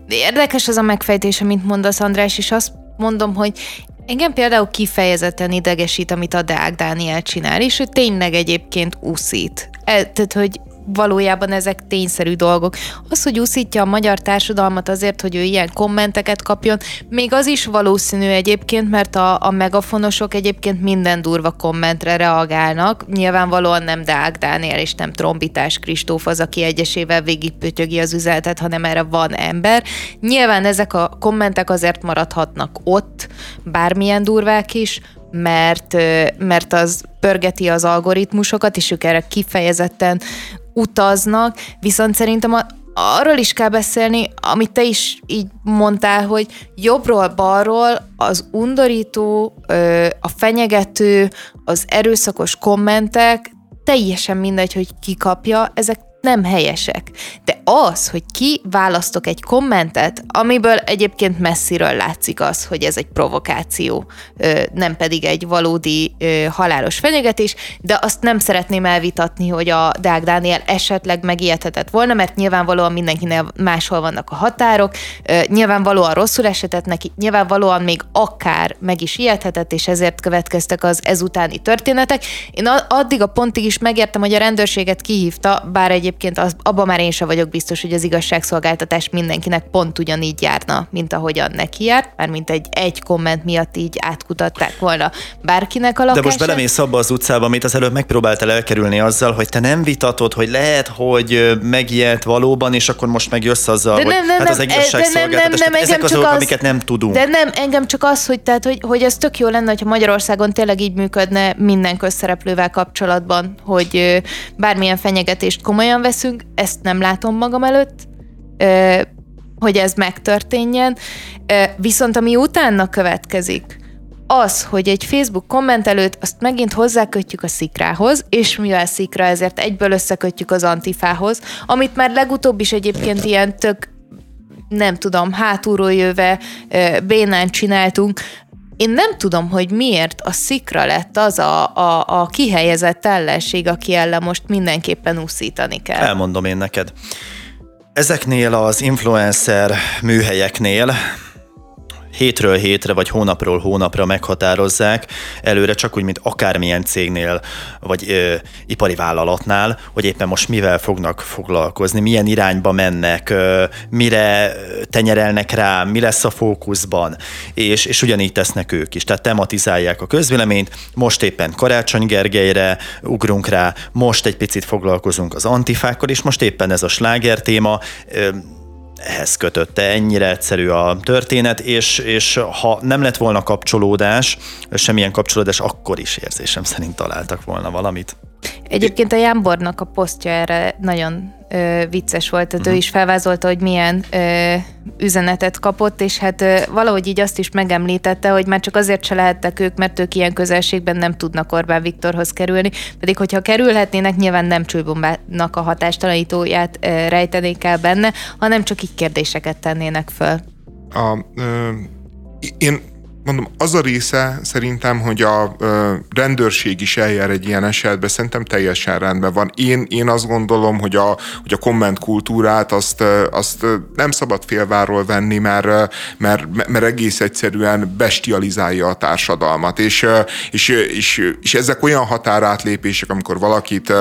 Érdekes az a megfejtés, amit mondasz, András, és azt mondom, hogy Engem például kifejezetten idegesít, amit a Deák Dániel csinál, és ő tényleg egyébként úszít. Tehát, hogy valójában ezek tényszerű dolgok. Az, hogy úszítja a magyar társadalmat azért, hogy ő ilyen kommenteket kapjon, még az is valószínű egyébként, mert a, a megafonosok egyébként minden durva kommentre reagálnak. Nyilvánvalóan nem Deák Dániel és nem Trombitás Kristóf az, aki egyesével végigpötyögi az üzenetet, hanem erre van ember. Nyilván ezek a kommentek azért maradhatnak ott, bármilyen durvák is, mert, mert az pörgeti az algoritmusokat, és ők erre kifejezetten utaznak, viszont szerintem a, arról is kell beszélni, amit te is így mondtál, hogy jobbról-balról az undorító, a fenyegető, az erőszakos kommentek, teljesen mindegy, hogy ki kapja, ezek nem helyesek. De az, hogy ki választok egy kommentet, amiből egyébként messziről látszik az, hogy ez egy provokáció, nem pedig egy valódi halálos fenyegetés, de azt nem szeretném elvitatni, hogy a Deák Dániel esetleg megijedhetett volna, mert nyilvánvalóan mindenkinél máshol vannak a határok, nyilvánvalóan rosszul esetett neki, nyilvánvalóan még akár meg is ijedhetett, és ezért következtek az ezutáni történetek. Én addig a pontig is megértem, hogy a rendőrséget kihívta, bár egy egyébként az, abban már én sem vagyok biztos, hogy az igazságszolgáltatás mindenkinek pont ugyanígy járna, mint ahogyan neki járt, mert mint egy, egy komment miatt így átkutatták volna bárkinek a lakását. De most belemész abba az utcába, amit az előbb megpróbáltál elkerülni azzal, hogy te nem vitatod, hogy lehet, hogy megijedt valóban, és akkor most megjössz azzal, de hogy nem, nem, hát az igazságszolgáltatás, nem, nem, nem, ezek azok, az, amiket nem tudunk. De nem, engem csak az, hogy, tehát, hogy, hogy ez tök jó lenne, hogyha Magyarországon tényleg így működne minden közszereplővel kapcsolatban, hogy bármilyen fenyegetést komolyan veszünk, ezt nem látom magam előtt, hogy ez megtörténjen. Viszont ami utána következik, az, hogy egy Facebook komment előtt azt megint hozzákötjük a szikrához, és mivel szikra, ezért egyből összekötjük az antifához, amit már legutóbb is egyébként ilyen tök nem tudom, hátulról jöve bénán csináltunk, én nem tudom, hogy miért a szikra lett az a, a, a kihelyezett ellenség, aki ellen most mindenképpen úszítani kell. Elmondom én neked. Ezeknél az influencer műhelyeknél hétről hétre vagy hónapról hónapra meghatározzák előre, csak úgy, mint akármilyen cégnél vagy ö, ipari vállalatnál, hogy éppen most mivel fognak foglalkozni, milyen irányba mennek, ö, mire tenyerelnek rá, mi lesz a fókuszban, és, és ugyanígy tesznek ők is. Tehát tematizálják a közvéleményt, most éppen Karácsony Gergelyre ugrunk rá, most egy picit foglalkozunk az antifákkal, és most éppen ez a sláger téma, ehhez kötötte, ennyire egyszerű a történet, és, és ha nem lett volna kapcsolódás, semmilyen kapcsolódás, akkor is érzésem szerint találtak volna valamit. Egyébként a Jámbornak a posztja erre nagyon ö, vicces volt, tehát uh-huh. ő is felvázolta, hogy milyen ö, üzenetet kapott, és hát ö, valahogy így azt is megemlítette, hogy már csak azért se lehettek ők, mert ők ilyen közelségben nem tudnak Orbán Viktorhoz kerülni, pedig hogyha kerülhetnének, nyilván nem csőbombának a hatástalanítóját ö, rejtenék el benne, hanem csak így kérdéseket tennének föl. A, ö, én mondom, az a része szerintem, hogy a ö, rendőrség is eljár egy ilyen esetben, szerintem teljesen rendben van. Én, én azt gondolom, hogy a, hogy a komment kultúrát azt, azt nem szabad félváról venni, mert, mert, mert egész egyszerűen bestializálja a társadalmat. És, és, és, és ezek olyan határátlépések, amikor valakit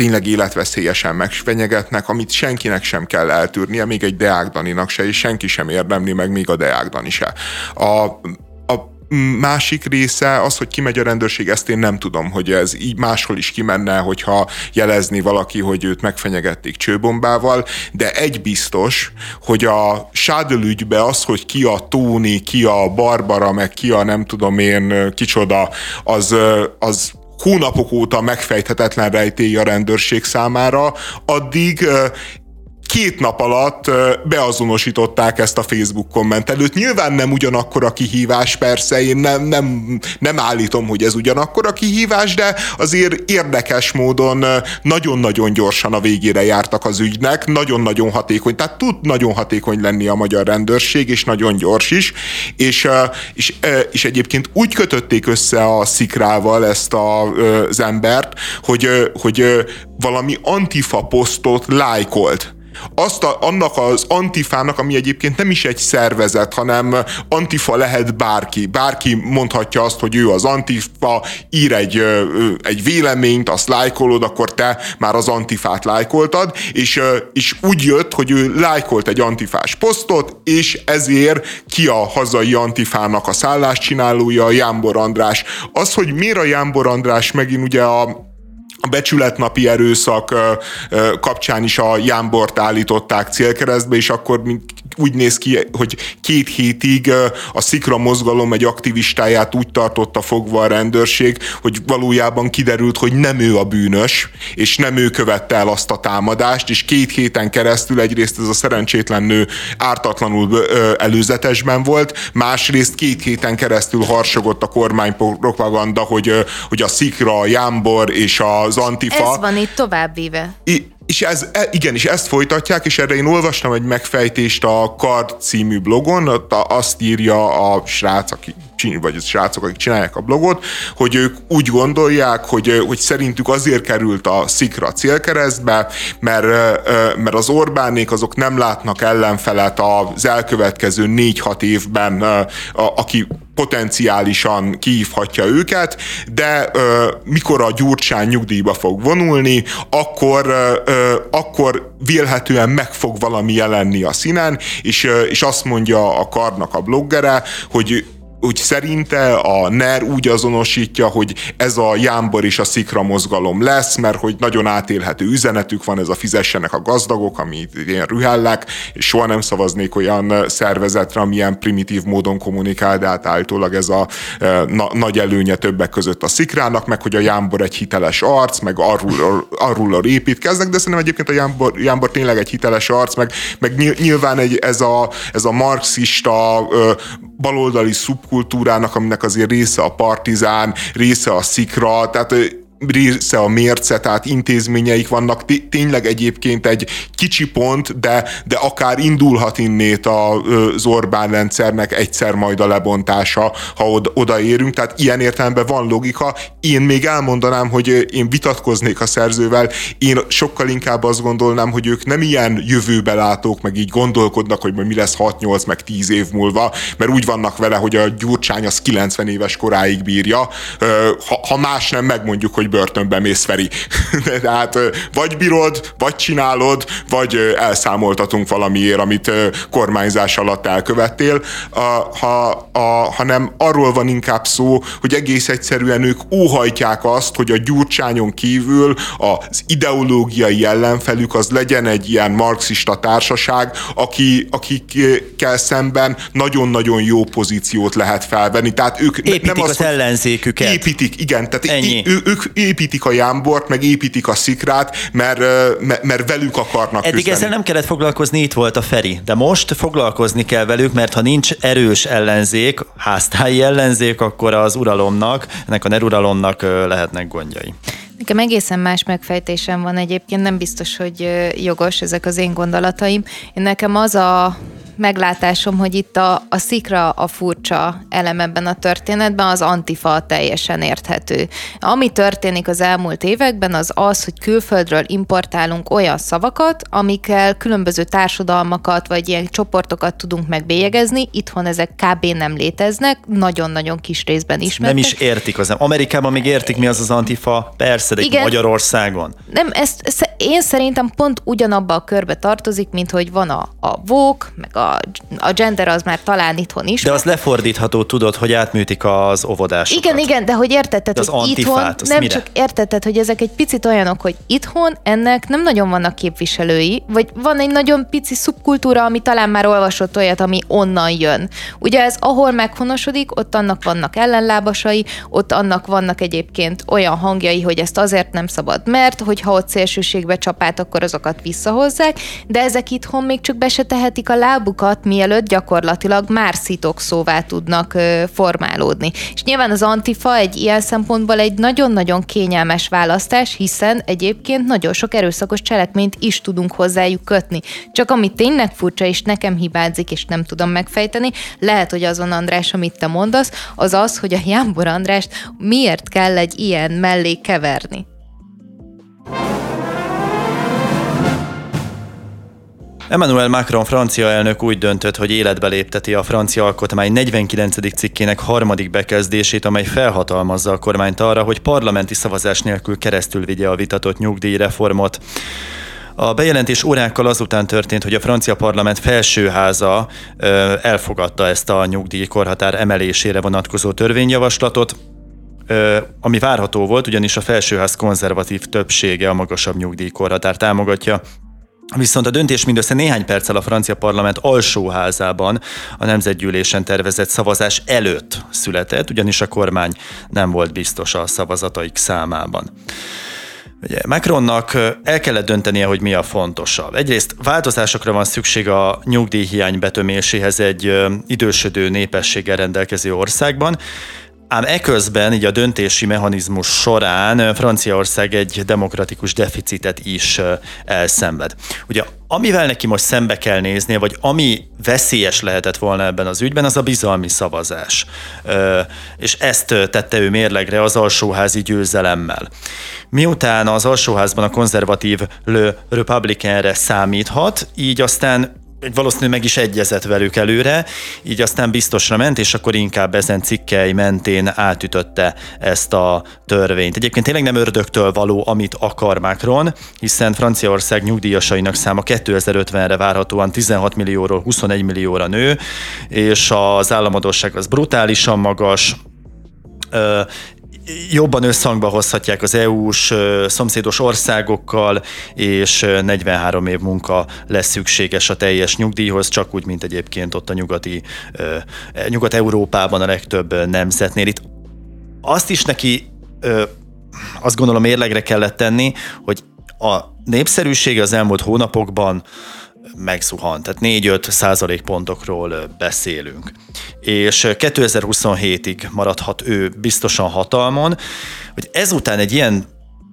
tényleg életveszélyesen megfenyegetnek, amit senkinek sem kell eltűrnie, még egy Deák Daninak se, és senki sem érdemli meg, még a Deák Dani se. A, a másik része az, hogy kimegy a rendőrség, ezt én nem tudom, hogy ez így máshol is kimenne, hogyha jelezni valaki, hogy őt megfenyegették csőbombával, de egy biztos, hogy a Sádöl ügybe az, hogy ki a Tóni, ki a Barbara, meg ki a nem tudom én kicsoda, az, az hónapok óta megfejthetetlen rejtély a rendőrség számára, addig két nap alatt beazonosították ezt a Facebook kommentelőt. Nyilván nem ugyanakkor a kihívás, persze, én nem, nem, nem állítom, hogy ez ugyanakkor a kihívás, de azért érdekes módon nagyon-nagyon gyorsan a végére jártak az ügynek, nagyon-nagyon hatékony, tehát tud nagyon hatékony lenni a magyar rendőrség, és nagyon gyors is, és, és, és egyébként úgy kötötték össze a szikrával ezt a, az embert, hogy, hogy valami antifa posztot lájkolt azt a, annak az antifának, ami egyébként nem is egy szervezet, hanem antifa lehet bárki. Bárki mondhatja azt, hogy ő az antifa, ír egy, egy véleményt, azt lájkolod, akkor te már az antifát lájkoltad, és, és úgy jött, hogy ő lájkolt egy antifás posztot, és ezért ki a hazai antifának a szálláscsinálója, Jámbor András. Az, hogy miért a Jámbor András megint ugye a a becsületnapi erőszak kapcsán is a Jámbort állították célkeresztbe, és akkor úgy néz ki, hogy két hétig a Szikra mozgalom egy aktivistáját úgy tartotta fogva a rendőrség, hogy valójában kiderült, hogy nem ő a bűnös, és nem ő követte el azt a támadást, és két héten keresztül egyrészt ez a szerencsétlen nő ártatlanul előzetesben volt, másrészt két héten keresztül harsogott a kormánypropaganda, hogy, hogy a Szikra, a Jámbor és az Antifa... Ez van itt továbbvéve. I- és ez, e, igen, és ezt folytatják, és erre én olvastam egy megfejtést a Kard című blogon, azt írja a srác, aki vagy a srácok, akik csinálják a blogot, hogy ők úgy gondolják, hogy, hogy szerintük azért került a szikra célkeresztbe, mert, mert az Orbánék azok nem látnak ellenfelet az elkövetkező négy-hat évben, aki potenciálisan kihívhatja őket, de ö, mikor a Gyurcsány nyugdíjba fog vonulni, akkor, ö, akkor vélhetően meg fog valami jelenni a színen, és, ö, és azt mondja a Karnak a bloggere, hogy úgy szerinte a NER úgy azonosítja, hogy ez a Jámbor és a Szikra mozgalom lesz, mert hogy nagyon átélhető üzenetük van, ez a fizessenek a gazdagok, ami ilyen rühellek, és soha nem szavaznék olyan szervezetre, amilyen primitív módon kommunikál, de hát állítólag ez a e, na, nagy előnye többek között a Szikrának, meg hogy a Jámbor egy hiteles arc, meg arról, arról építkeznek, de szerintem egyébként a Jámbor, Jámbor tényleg egy hiteles arc, meg, meg nyilván egy, ez, a, ez a marxista baloldali szub szubkultúrának, aminek azért része a partizán, része a szikra, tehát része a mérce, tehát intézményeik vannak, tényleg egyébként egy kicsi pont, de, de akár indulhat innét az Orbán rendszernek egyszer majd a lebontása, ha oda, odaérünk, tehát ilyen értelemben van logika. Én még elmondanám, hogy én vitatkoznék a szerzővel, én sokkal inkább azt gondolnám, hogy ők nem ilyen jövőbe látók, meg így gondolkodnak, hogy mi lesz 6-8, meg 10 év múlva, mert úgy vannak vele, hogy a Gyurcsány az 90 éves koráig bírja. Ha, ha más nem, megmondjuk, hogy börtönbe mész, Feri. Tehát vagy bírod, vagy csinálod, vagy elszámoltatunk valamiért, amit kormányzás alatt elkövettél, ha, a, hanem arról van inkább szó, hogy egész egyszerűen ők óhajtják azt, hogy a gyurcsányon kívül az ideológiai ellenfelük az legyen egy ilyen marxista társaság, aki, akikkel szemben nagyon-nagyon jó pozíciót lehet felvenni. Tehát ők építik nem az, az ellenzéküket. Építik, igen. Tehát Ennyi. Ő, ők építik a jámbort, meg építik a szikrát, mert, mert, mert velük akarnak Eddig küzdeni. ezzel nem kellett foglalkozni, itt volt a Feri. De most foglalkozni kell velük, mert ha nincs erős ellenzék, háztáji ellenzék, akkor az uralomnak, ennek a neruralomnak lehetnek gondjai. Nekem egészen más megfejtésem van egyébként, nem biztos, hogy jogos ezek az én gondolataim. Én nekem az a meglátásom, hogy itt a, a szikra a furcsa elem ebben a történetben, az antifa teljesen érthető. Ami történik az elmúlt években, az az, hogy külföldről importálunk olyan szavakat, amikkel különböző társadalmakat vagy ilyen csoportokat tudunk megbélyegezni. Itthon ezek kb. nem léteznek, nagyon-nagyon kis részben ismertek. Nem is értik az. Amerikában még értik, mi az az antifa, persze, de Igen. Magyarországon. Nem, ezt, ezt én szerintem pont ugyanabba a körbe tartozik, mint hogy van a, a Vogue, meg a a, gender az már talán itthon is. De az lefordítható, tudod, hogy átműtik az óvodásokat. Igen, igen, de hogy értetted, de az hogy itthon, nem mire? csak értetted, hogy ezek egy picit olyanok, hogy itthon ennek nem nagyon vannak képviselői, vagy van egy nagyon pici szubkultúra, ami talán már olvasott olyat, ami onnan jön. Ugye ez ahol meghonosodik, ott annak vannak ellenlábasai, ott annak vannak egyébként olyan hangjai, hogy ezt azért nem szabad, mert hogyha ott szélsőségbe csapát, akkor azokat visszahozzák, de ezek itthon még csak be se tehetik a lábuk szavakat, mielőtt gyakorlatilag már szóvá tudnak formálódni. És nyilván az antifa egy ilyen szempontból egy nagyon-nagyon kényelmes választás, hiszen egyébként nagyon sok erőszakos cselekményt is tudunk hozzájuk kötni. Csak ami tényleg furcsa, és nekem hibázik, és nem tudom megfejteni, lehet, hogy azon András, amit te mondasz, az az, hogy a Jámbor Andrást miért kell egy ilyen mellé keverni. Emmanuel Macron francia elnök úgy döntött, hogy életbe lépteti a francia alkotmány 49. cikkének harmadik bekezdését, amely felhatalmazza a kormányt arra, hogy parlamenti szavazás nélkül keresztül vigye a vitatott nyugdíjreformot. A bejelentés órákkal azután történt, hogy a francia parlament felsőháza elfogadta ezt a nyugdíjkorhatár emelésére vonatkozó törvényjavaslatot, ami várható volt, ugyanis a felsőház konzervatív többsége a magasabb nyugdíjkorhatár támogatja. Viszont a döntés mindössze néhány perccel a francia parlament alsóházában a nemzetgyűlésen tervezett szavazás előtt született, ugyanis a kormány nem volt biztos a szavazataik számában. Ugye Macronnak el kellett döntenie, hogy mi a fontosabb. Egyrészt változásokra van szükség a nyugdíjhiány betöméséhez egy idősödő népességgel rendelkező országban, Ám eközben, így a döntési mechanizmus során Franciaország egy demokratikus deficitet is elszenved. Ugye amivel neki most szembe kell néznie, vagy ami veszélyes lehetett volna ebben az ügyben, az a bizalmi szavazás. És ezt tette ő mérlegre az alsóházi győzelemmel. Miután az alsóházban a konzervatív Le Republicainre számíthat, így aztán valószínűleg meg is egyezett velük előre, így aztán biztosra ment, és akkor inkább ezen cikkei mentén átütötte ezt a törvényt. Egyébként tényleg nem ördögtől való, amit akar Macron, hiszen Franciaország nyugdíjasainak száma 2050-re várhatóan 16 millióról 21 millióra nő, és az államadóság az brutálisan magas, jobban összhangba hozhatják az EU-s szomszédos országokkal, és 43 év munka lesz szükséges a teljes nyugdíjhoz, csak úgy, mint egyébként ott a nyugati, Nyugat-Európában a legtöbb nemzetnél. Itt azt is neki azt gondolom érlegre kellett tenni, hogy a népszerűsége az elmúlt hónapokban megzuhan. Tehát 4-5 százalékpontokról beszélünk. És 2027-ig maradhat ő biztosan hatalmon, hogy ezután egy ilyen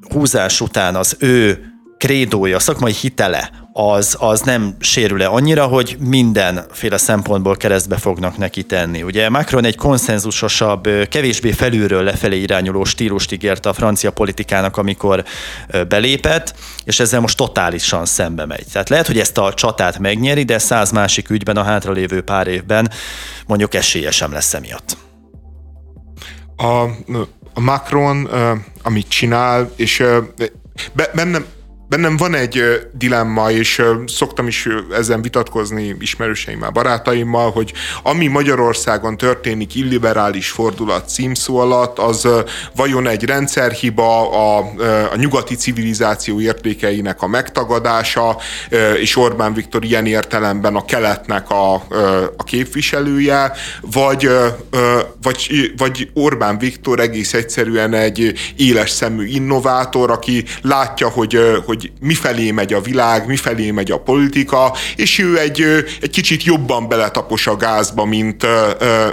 húzás után az ő krédója, szakmai hitele az, az nem sérül-e annyira, hogy mindenféle szempontból keresztbe fognak neki tenni. Ugye Macron egy konszenzusosabb, kevésbé felülről lefelé irányuló stílust ígért a francia politikának, amikor belépett, és ezzel most totálisan szembe megy. Tehát lehet, hogy ezt a csatát megnyeri, de száz másik ügyben a hátralévő pár évben mondjuk esélye sem lesz emiatt. A, a Macron, amit csinál, és bennem, bennem van egy dilemma, és szoktam is ezen vitatkozni ismerőseimmel, barátaimmal, hogy ami Magyarországon történik illiberális fordulat címszó alatt, az vajon egy rendszerhiba, a, a nyugati civilizáció értékeinek a megtagadása, és Orbán Viktor ilyen értelemben a keletnek a, a képviselője, vagy, vagy, vagy Orbán Viktor egész egyszerűen egy éles szemű innovátor, aki látja, hogy, hogy hogy mifelé megy a világ, mifelé megy a politika, és ő egy, egy kicsit jobban beletapos a gázba, mint,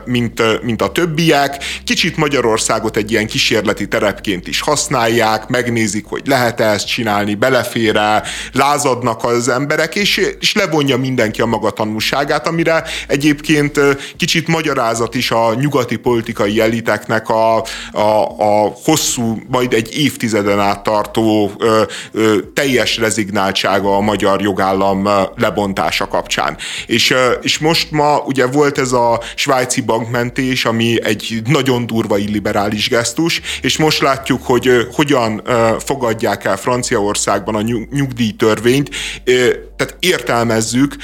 mint, mint a többiek. Kicsit Magyarországot egy ilyen kísérleti terepként is használják, megnézik, hogy lehet-e ezt csinálni, belefére, lázadnak az emberek, és, és levonja mindenki a maga tanulságát, amire egyébként kicsit magyarázat is a nyugati politikai eliteknek a, a, a hosszú, majd egy évtizeden át tartó teljes rezignáltsága a magyar jogállam lebontása kapcsán. És, és most ma ugye volt ez a svájci bankmentés, ami egy nagyon durva illiberális gesztus, és most látjuk, hogy hogyan fogadják el Franciaországban a nyugdíjtörvényt, tehát értelmezzük,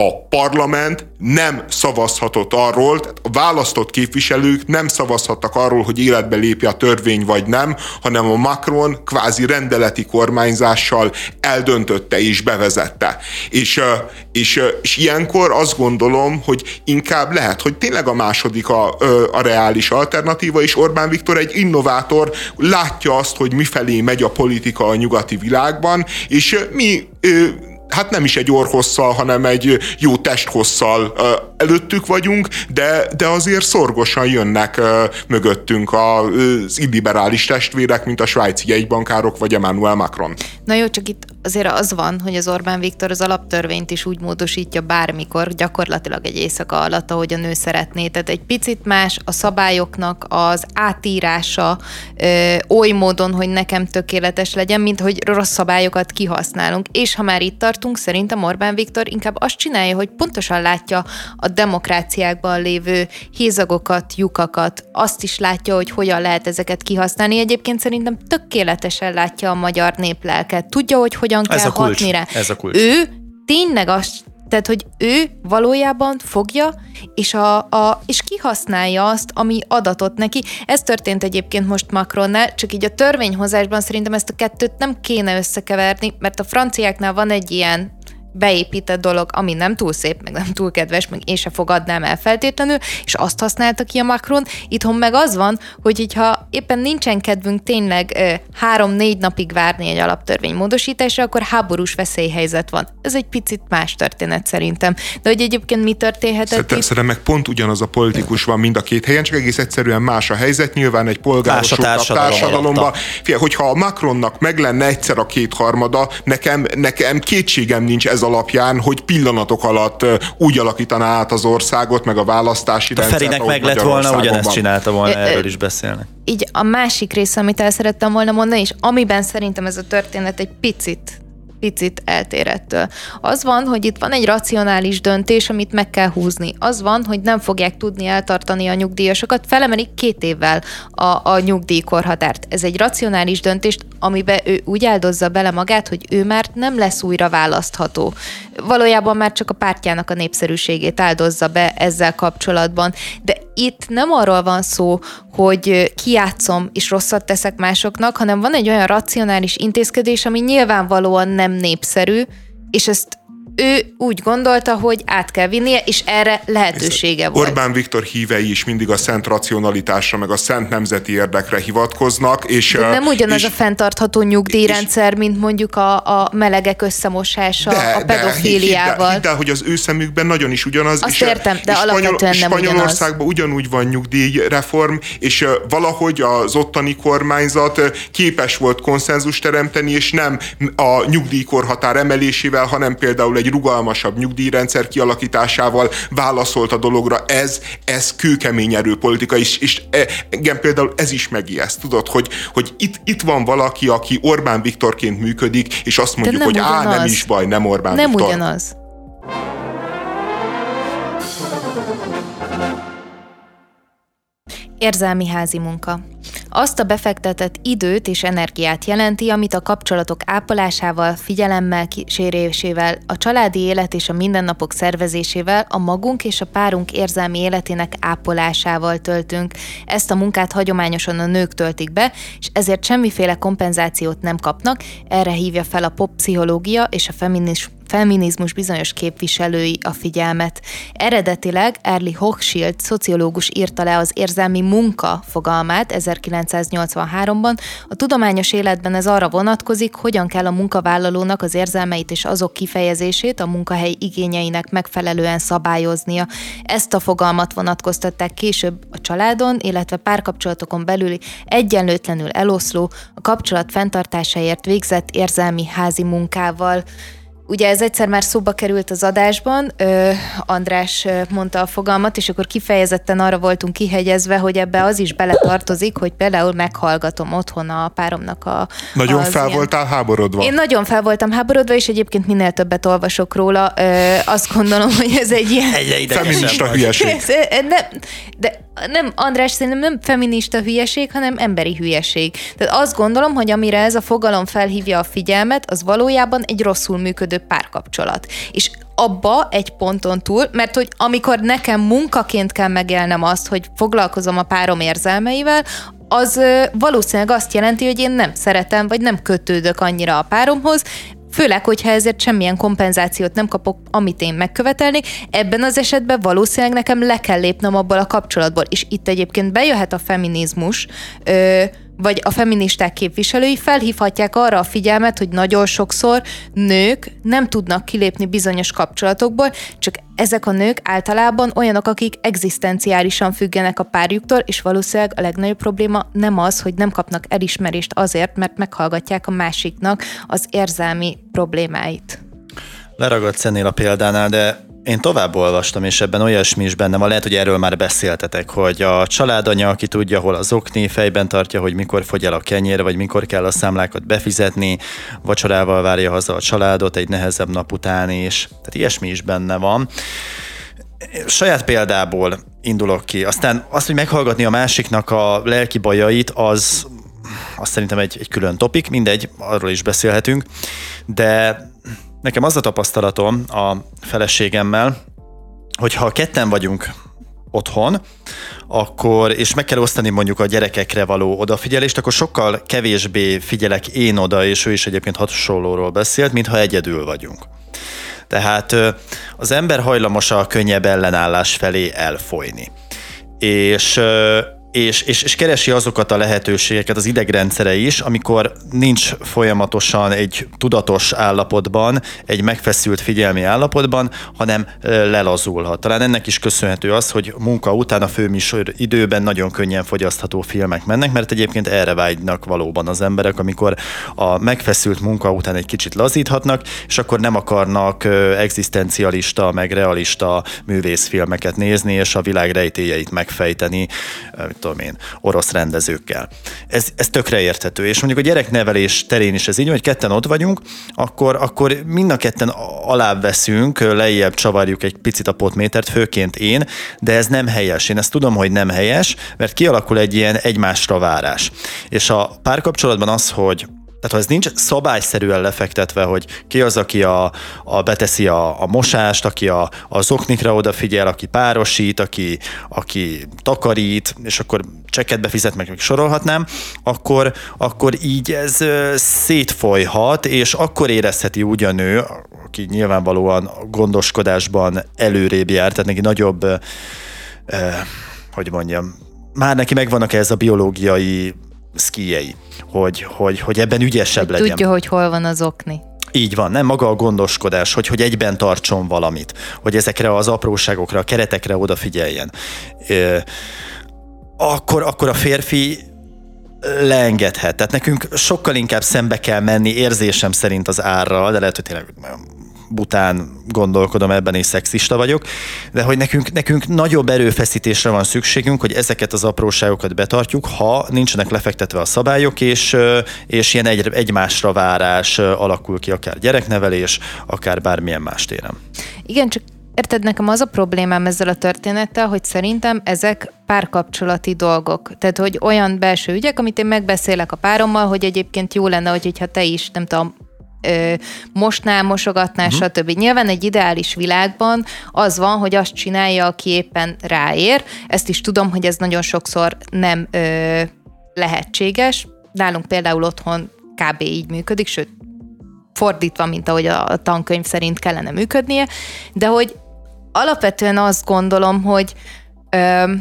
a parlament nem szavazhatott arról, tehát a választott képviselők nem szavazhattak arról, hogy életbe lépje a törvény vagy nem, hanem a Macron kvázi rendeleti kormányzással eldöntötte és bevezette. És, és, és ilyenkor azt gondolom, hogy inkább lehet, hogy tényleg a második a, a reális alternatíva, és Orbán Viktor egy innovátor, látja azt, hogy mifelé megy a politika a nyugati világban, és mi hát nem is egy orhosszal, hanem egy jó testhosszal előttük vagyunk, de, de azért szorgosan jönnek mögöttünk az illiberális testvérek, mint a svájci jegybankárok vagy Emmanuel Macron. Na jó, csak itt azért az van, hogy az Orbán Viktor az alaptörvényt is úgy módosítja bármikor, gyakorlatilag egy éjszaka alatt, ahogy a nő szeretné. Tehát egy picit más a szabályoknak az átírása ö, oly módon, hogy nekem tökéletes legyen, mint hogy rossz szabályokat kihasználunk. És ha már itt tartunk, szerintem Orbán Viktor inkább azt csinálja, hogy pontosan látja a demokráciákban lévő hézagokat, lyukakat, azt is látja, hogy hogyan lehet ezeket kihasználni. Egyébként szerintem tökéletesen látja a magyar néplelket. Tudja, hogy hogyan kell ez a kulcs. hatni rá. Ez a kulcs. Ő tényleg azt tehát, hogy ő valójában fogja, és, a, a, és kihasználja azt, ami adatot neki. Ez történt egyébként most Macronnál, csak így a törvényhozásban szerintem ezt a kettőt nem kéne összekeverni, mert a franciáknál van egy ilyen beépített dolog, ami nem túl szép, meg nem túl kedves, meg én se fogadnám el feltétlenül, és azt használta ki a Macron. Itthon meg az van, hogy ha éppen nincsen kedvünk tényleg három-négy napig várni egy alaptörvény módosításra, akkor háborús veszélyhelyzet van. Ez egy picit más történet szerintem. De hogy egyébként mi történhetett Szerintem, itt? szerintem meg pont ugyanaz a politikus van mind a két helyen, csak egész egyszerűen más a helyzet. Nyilván egy polgárosult társadalom társadalomban. Fia, hogyha a Macronnak meg lenne egyszer a kétharmada, nekem, nekem kétségem nincs ez alapján, hogy pillanatok alatt úgy alakítaná át az országot, meg a választási a rendszert. Ferinek meg lett volna, ugyanezt csinálta volna, erről is beszélni. Így a másik része, amit el szerettem volna mondani, és amiben szerintem ez a történet egy picit picit eltérettől. Az van, hogy itt van egy racionális döntés, amit meg kell húzni. Az van, hogy nem fogják tudni eltartani a nyugdíjasokat, felemelik két évvel a, a nyugdíjkorhatárt. Ez egy racionális döntés, amiben ő úgy áldozza bele magát, hogy ő már nem lesz újra választható. Valójában már csak a pártjának a népszerűségét áldozza be ezzel kapcsolatban. De itt nem arról van szó, hogy kiátszom és rosszat teszek másoknak, hanem van egy olyan racionális intézkedés, ami nyilvánvalóan nem népszerű, és ezt ő úgy gondolta, hogy át kell vinnie, és erre lehetősége volt. Orbán Viktor hívei is mindig a szent racionalitásra, meg a szent nemzeti érdekre hivatkoznak. És, De nem ugyanaz és, a fenntartható nyugdíjrendszer, és, mint mondjuk a, a melegek összemosása de, a pedofíliával. De, hidd, hidd el, hogy az ő szemükben nagyon is ugyanaz. Azt és, értem, de és alapvetően Spanyol, nem Spanyolországban ugyanaz. ugyanúgy van nyugdíjreform, és valahogy az ottani kormányzat képes volt konszenzus teremteni, és nem a nyugdíjkorhatár emelésével, hanem például egy rugalmasabb nyugdíjrendszer kialakításával válaszolt a dologra. Ez, ez kőkemény erőpolitika, és, és e, engem például ez is megijeszt, tudod, hogy, hogy itt, itt van valaki, aki Orbán Viktorként működik, és azt mondjuk, hogy á, nem is baj, nem Orbán nem Viktor. Nem ugyanaz. Érzelmi házi munka. Azt a befektetett időt és energiát jelenti, amit a kapcsolatok ápolásával, figyelemmel kísérésével, a családi élet és a mindennapok szervezésével, a magunk és a párunk érzelmi életének ápolásával töltünk. Ezt a munkát hagyományosan a nők töltik be, és ezért semmiféle kompenzációt nem kapnak, erre hívja fel a pop-pszichológia és a feminizmus feminizmus bizonyos képviselői a figyelmet. Eredetileg Erli Hochschild szociológus írta le az érzelmi munka fogalmát 1983-ban. A tudományos életben ez arra vonatkozik, hogyan kell a munkavállalónak az érzelmeit és azok kifejezését a munkahely igényeinek megfelelően szabályoznia. Ezt a fogalmat vonatkoztatták később a családon, illetve párkapcsolatokon belüli egyenlőtlenül eloszló, a kapcsolat fenntartásáért végzett érzelmi házi munkával. Ugye ez egyszer már szóba került az adásban, ö, András mondta a fogalmat, és akkor kifejezetten arra voltunk kihegyezve, hogy ebbe az is beletartozik, hogy például meghallgatom otthon a páromnak a... Nagyon fel ilyen... voltál háborodva? Én nagyon fel voltam háborodva, és egyébként minél többet olvasok róla, ö, azt gondolom, hogy ez egy ilyen... Egy Feminista hülyeség. de, de nem, András, szerintem nem feminista hülyeség, hanem emberi hülyeség. Tehát azt gondolom, hogy amire ez a fogalom felhívja a figyelmet, az valójában egy rosszul működő párkapcsolat. És abba egy ponton túl, mert hogy amikor nekem munkaként kell megélnem azt, hogy foglalkozom a párom érzelmeivel, az valószínűleg azt jelenti, hogy én nem szeretem, vagy nem kötődök annyira a páromhoz, Főleg, hogyha ezért semmilyen kompenzációt nem kapok, amit én megkövetelnék, ebben az esetben valószínűleg nekem le kell lépnem abból a kapcsolatból. És itt egyébként bejöhet a feminizmus, ö, vagy a feministák képviselői felhívhatják arra a figyelmet, hogy nagyon sokszor nők nem tudnak kilépni bizonyos kapcsolatokból, csak ezek a nők általában olyanok, akik egzisztenciálisan függenek a párjuktól, és valószínűleg a legnagyobb probléma nem az, hogy nem kapnak elismerést azért, mert meghallgatják a másiknak az érzelmi problémáit. Leragadsz ennél a példánál, de én tovább olvastam, és ebben olyasmi is benne van, lehet, hogy erről már beszéltetek, hogy a családanya, aki tudja, hol az okni, fejben tartja, hogy mikor fogy el a kenyér, vagy mikor kell a számlákat befizetni, vacsorával várja haza a családot egy nehezebb nap után is. Tehát ilyesmi is benne van. Saját példából indulok ki. Aztán azt, hogy meghallgatni a másiknak a lelki bajait, az azt szerintem egy, egy külön topik, mindegy, arról is beszélhetünk, de Nekem az a tapasztalatom a feleségemmel, hogy ha ketten vagyunk otthon, akkor, és meg kell osztani mondjuk a gyerekekre való odafigyelést, akkor sokkal kevésbé figyelek én oda, és ő is egyébként hasonlóról beszélt, mintha egyedül vagyunk. Tehát az ember hajlamos a könnyebb ellenállás felé elfolyni. És és, és, és keresi azokat a lehetőségeket az idegrendszere is, amikor nincs folyamatosan egy tudatos állapotban, egy megfeszült figyelmi állapotban, hanem lelazulhat. Talán ennek is köszönhető az, hogy munka után a főműsor időben nagyon könnyen fogyasztható filmek mennek, mert egyébként erre vágynak valóban az emberek, amikor a megfeszült munka után egy kicsit lazíthatnak, és akkor nem akarnak egzisztencialista, meg realista művészfilmeket nézni, és a világ rejtélyeit megfejteni, tudom én, orosz rendezőkkel. Ez, ez tökre érthető. És mondjuk a gyereknevelés terén is ez így, hogy ketten ott vagyunk, akkor, akkor mind a ketten alább lejjebb csavarjuk egy picit a potmétert, főként én, de ez nem helyes. Én ezt tudom, hogy nem helyes, mert kialakul egy ilyen egymásra várás. És a párkapcsolatban az, hogy tehát ha ez nincs szabályszerűen lefektetve, hogy ki az, aki a, a beteszi a, a mosást, aki a, a zoknikra odafigyel, aki párosít, aki, aki takarít, és akkor csekket befizet, meg még sorolhatnám, akkor, akkor így ez szétfolyhat, és akkor érezheti úgy a nő, aki nyilvánvalóan gondoskodásban előrébb jár, tehát neki nagyobb, eh, hogy mondjam, már neki megvannak ez a biológiai szkíjei, hogy, hogy, hogy ebben ügyesebb hogy legyen. Tudja, hogy hol van az okni. Így van, nem maga a gondoskodás, hogy, hogy egyben tartson valamit, hogy ezekre az apróságokra, a keretekre odafigyeljen. Ö, akkor, akkor a férfi leengedhet. Tehát nekünk sokkal inkább szembe kell menni érzésem szerint az árral, de lehet, hogy tényleg bután gondolkodom ebben, és szexista vagyok, de hogy nekünk, nekünk nagyobb erőfeszítésre van szükségünk, hogy ezeket az apróságokat betartjuk, ha nincsenek lefektetve a szabályok, és, és ilyen egy, egymásra várás alakul ki, akár gyereknevelés, akár bármilyen más téren. Igen, csak Érted, nekem az a problémám ezzel a történettel, hogy szerintem ezek párkapcsolati dolgok. Tehát, hogy olyan belső ügyek, amit én megbeszélek a párommal, hogy egyébként jó lenne, hogy, hogyha te is, nem tudom, mosnál, mosogatnál, uh-huh. stb. Nyilván egy ideális világban az van, hogy azt csinálja, aki éppen ráér. Ezt is tudom, hogy ez nagyon sokszor nem ö, lehetséges. Nálunk például otthon kb. így működik, sőt, fordítva, mint ahogy a tankönyv szerint kellene működnie, de hogy alapvetően azt gondolom, hogy ö,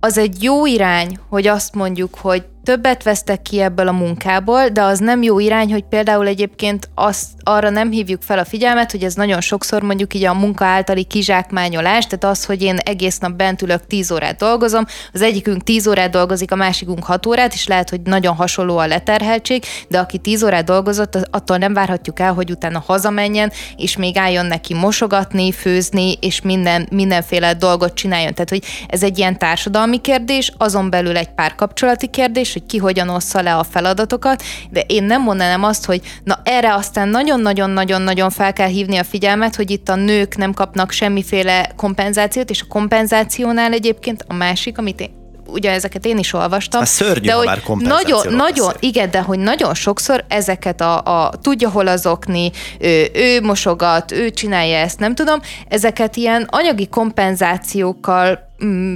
az egy jó irány, hogy azt mondjuk, hogy többet vesztek ki ebből a munkából, de az nem jó irány, hogy például egyébként azt, arra nem hívjuk fel a figyelmet, hogy ez nagyon sokszor mondjuk így a munka általi kizsákmányolás, tehát az, hogy én egész nap bent ülök 10 órát dolgozom, az egyikünk 10 órát dolgozik, a másikunk 6 órát, és lehet, hogy nagyon hasonló a leterheltség, de aki 10 órát dolgozott, attól nem várhatjuk el, hogy utána hazamenjen, és még álljon neki mosogatni, főzni, és minden, mindenféle dolgot csináljon. Tehát, hogy ez egy ilyen társadalmi kérdés, azon belül egy párkapcsolati kérdés, hogy ki hogyan ossza le a feladatokat, de én nem mondanám azt, hogy na erre aztán nagyon-nagyon-nagyon-nagyon fel kell hívni a figyelmet, hogy itt a nők nem kapnak semmiféle kompenzációt, és a kompenzációnál egyébként a másik, amit én ugye ezeket én is olvastam. A szörnyű, de hogy már nagyon, nagyon, igen, de hogy nagyon sokszor ezeket a, a tudja hol azokni, ő, ő mosogat, ő csinálja ezt, nem tudom, ezeket ilyen anyagi kompenzációkkal mm,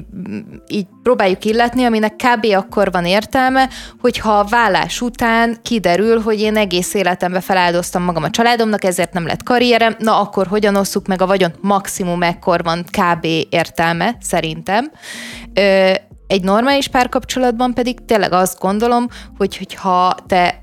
így próbáljuk illetni, aminek kb. akkor van értelme, hogyha a vállás után kiderül, hogy én egész életemben feláldoztam magam a családomnak, ezért nem lett karrierem, na akkor hogyan osszuk meg a vagyon? Maximum ekkor van kb. értelme, szerintem. Ö, egy normális párkapcsolatban pedig tényleg azt gondolom, hogy hogyha te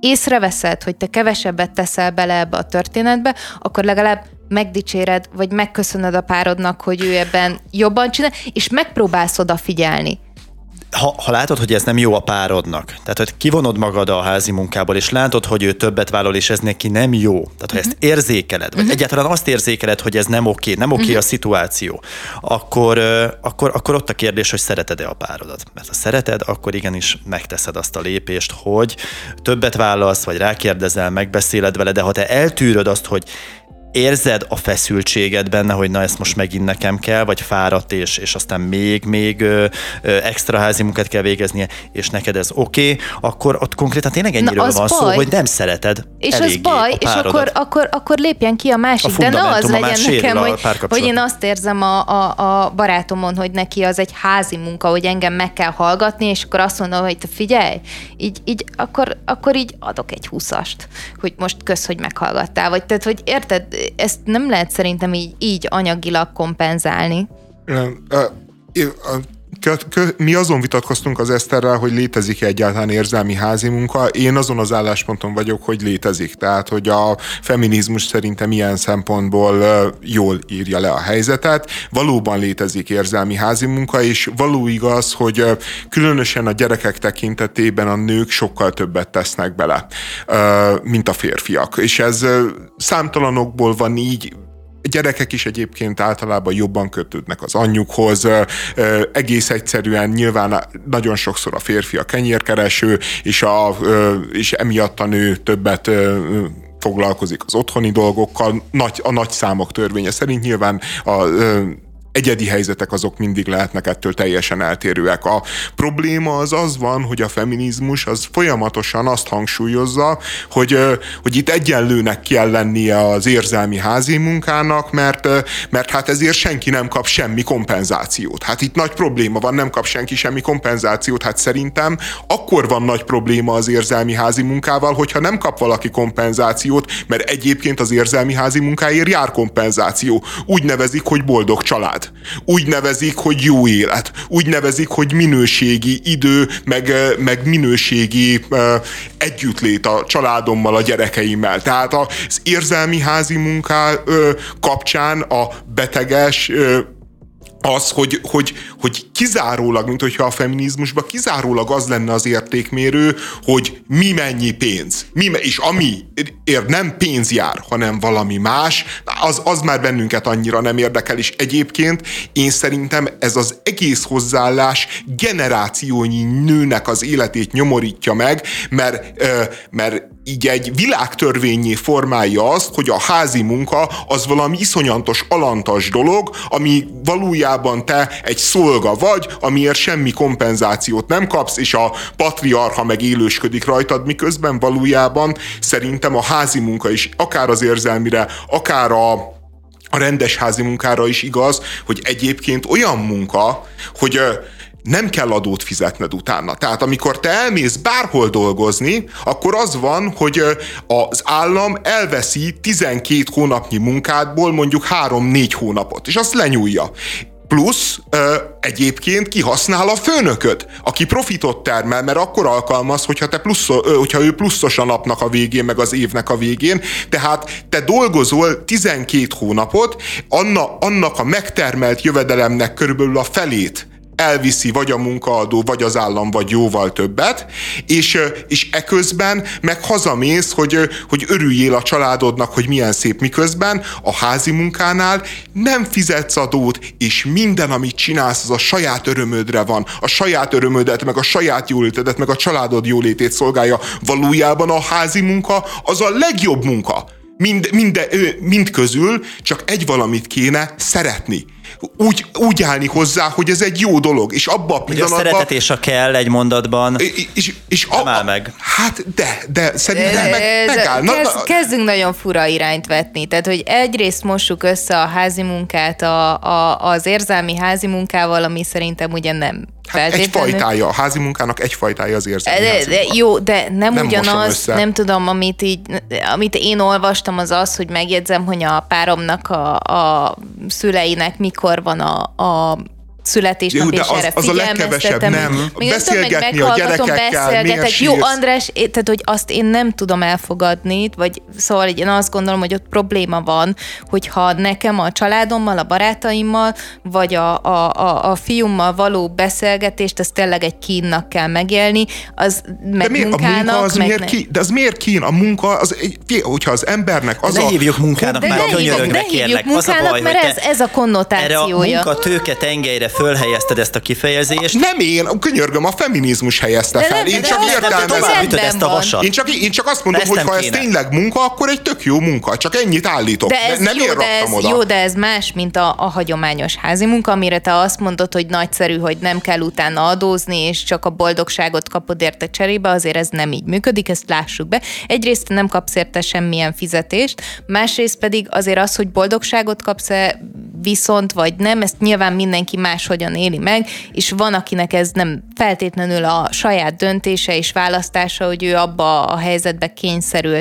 észreveszed, hogy te kevesebbet teszel bele ebbe a történetbe, akkor legalább megdicséred, vagy megköszönöd a párodnak, hogy ő ebben jobban csinál, és megpróbálsz odafigyelni ha, ha látod, hogy ez nem jó a párodnak, tehát hogy kivonod magad a házi munkából, és látod, hogy ő többet vállal, és ez neki nem jó, tehát ha uh-huh. ezt érzékeled, vagy uh-huh. egyáltalán azt érzékeled, hogy ez nem oké, nem oké uh-huh. a szituáció, akkor, akkor, akkor ott a kérdés, hogy szereted-e a párodat. Mert ha szereted, akkor igenis megteszed azt a lépést, hogy többet vállalsz, vagy rákérdezel, megbeszéled vele, de ha te eltűröd azt, hogy érzed a feszültséget benne, hogy na ezt most megint nekem kell, vagy fáradt, és, és aztán még, még ö, ö, extra házi munkát kell végeznie, és neked ez oké, okay, akkor ott konkrétan tényleg ennyiről van baj. szó, hogy nem szereted És az baj, és akkor, akkor, akkor lépjen ki a másik, a de ne az legyen nekem, hogy, hogy én azt érzem a, a, a barátomon, hogy neki az egy házi munka, hogy engem meg kell hallgatni, és akkor azt mondom, hogy te figyelj, így, így akkor, akkor így adok egy húszast, hogy most kösz, hogy meghallgattál, vagy tehát, hogy érted, ezt nem lehet szerintem így, így anyagilag kompenzálni. Mi azon vitatkoztunk az Eszterrel, hogy létezik -e egyáltalán érzelmi házi munka. Én azon az állásponton vagyok, hogy létezik. Tehát, hogy a feminizmus szerintem ilyen szempontból jól írja le a helyzetet. Valóban létezik érzelmi házi munka, és való igaz, hogy különösen a gyerekek tekintetében a nők sokkal többet tesznek bele, mint a férfiak. És ez számtalanokból van így, gyerekek is egyébként általában jobban kötődnek az anyjukhoz, egész egyszerűen nyilván nagyon sokszor a férfi a kenyérkereső, és, a, és emiatt a nő többet foglalkozik az otthoni dolgokkal, nagy, a nagy számok törvénye szerint nyilván a egyedi helyzetek azok mindig lehetnek ettől teljesen eltérőek. A probléma az az van, hogy a feminizmus az folyamatosan azt hangsúlyozza, hogy, hogy itt egyenlőnek kell lennie az érzelmi házi munkának, mert, mert hát ezért senki nem kap semmi kompenzációt. Hát itt nagy probléma van, nem kap senki semmi kompenzációt. Hát szerintem akkor van nagy probléma az érzelmi házi munkával, hogyha nem kap valaki kompenzációt, mert egyébként az érzelmi házi munkáért jár kompenzáció. Úgy nevezik, hogy boldog család. Úgy nevezik, hogy jó élet. Úgy nevezik, hogy minőségi idő, meg, meg minőségi uh, együttlét a családommal, a gyerekeimmel. Tehát az érzelmi házi munká uh, kapcsán a beteges az, hogy, hogy, hogy kizárólag, mint hogyha a feminizmusban kizárólag az lenne az értékmérő, hogy mi mennyi pénz. Mi, és ami ér nem pénz jár, hanem valami más, az, az már bennünket annyira nem érdekel, és egyébként én szerintem ez az egész hozzáállás generációnyi nőnek az életét nyomorítja meg, mert, mert így egy világtörvényé formálja azt, hogy a házi munka az valami iszonyantos, alantas dolog, ami valójában te egy szolga vagy, amiért semmi kompenzációt nem kapsz, és a patriarha meg élősködik rajtad, miközben valójában szerintem a házi munka is akár az érzelmire, akár a, a rendes házi munkára is igaz, hogy egyébként olyan munka, hogy nem kell adót fizetned utána. Tehát amikor te elmész bárhol dolgozni, akkor az van, hogy az állam elveszi 12 hónapnyi munkádból mondjuk 3-4 hónapot, és azt lenyúlja. Plusz ö, egyébként kihasznál a főnököd, aki profitot termel, mert akkor alkalmaz, hogyha, te plusz, ö, hogyha ő pluszos a napnak a végén, meg az évnek a végén. Tehát te dolgozol 12 hónapot, anna, annak a megtermelt jövedelemnek körülbelül a felét elviszi vagy a munkaadó, vagy az állam, vagy jóval többet, és, és eközben meg hazamész, hogy, hogy örüljél a családodnak, hogy milyen szép, miközben a házi munkánál nem fizetsz adót, és minden, amit csinálsz, az a saját örömödre van. A saját örömödet, meg a saját jólétedet, meg a családod jólétét szolgálja. Valójában a házi munka az a legjobb munka. Mind, mind, mind közül csak egy valamit kéne szeretni úgy, úgy állni hozzá, hogy ez egy jó dolog, és abban a pillanatban... Hogy a szeretetésa kell egy mondatban, és, és, és nem a, áll meg. Hát de, de szerintem meg, megáll. Kezd, kezdünk nagyon fura irányt vetni, tehát hogy egyrészt mossuk össze a házi munkát a, a, az érzelmi házi munkával, ami szerintem ugye nem Hát egy fajtája, a házi munkának egy fajtája az érzelmi de, de, Jó, de nem, nem ugyanaz, nem tudom, amit, így, amit én olvastam, az az, hogy megjegyzem, hogy a páromnak a, a szüleinek mikor van a, a születésnap, és az, erre az a legkevesebb, nem. Még Beszélgetni a gyerekekkel, miért Jó, András, tehát, hogy azt én nem tudom elfogadni, vagy szóval én azt gondolom, hogy ott probléma van, hogyha nekem a családommal, a barátaimmal, vagy a, a, a, a fiúmmal való beszélgetést, ezt tényleg egy kínnak kell megélni, az meg de miért, munkának, a munka az meg miért ne... kín? De az miért kín? A munka, az, hogyha az embernek az de a... hívjuk munkának, de már könyörögve kérlek. Munkának, az a baj, mert ez, ez a konnotációja. Erre a munka tőke tengelyre fölhelyezted ezt a kifejezést. Nem én, könyörgöm, a feminizmus helyezte de fel. Én csak értelmezem. ezt a vasat. Én csak, én csak azt mondom, hogy ha ez tényleg munka, akkor egy tök jó munka. Csak ennyit állítok. De ez nem jó, én de ez, oda. jó, de ez más, mint a, a hagyományos házi munka, amire te azt mondod, hogy nagyszerű, hogy nem kell utána adózni, és csak a boldogságot kapod érte cserébe, azért ez nem így működik, ezt lássuk be. Egyrészt nem kapsz érte semmilyen fizetést, másrészt pedig azért az, hogy boldogságot kapsz-e viszont, vagy nem, ezt nyilván mindenki máshogyan éli meg, és van, akinek ez nem feltétlenül a saját döntése és választása, hogy ő abba a helyzetbe kényszerül.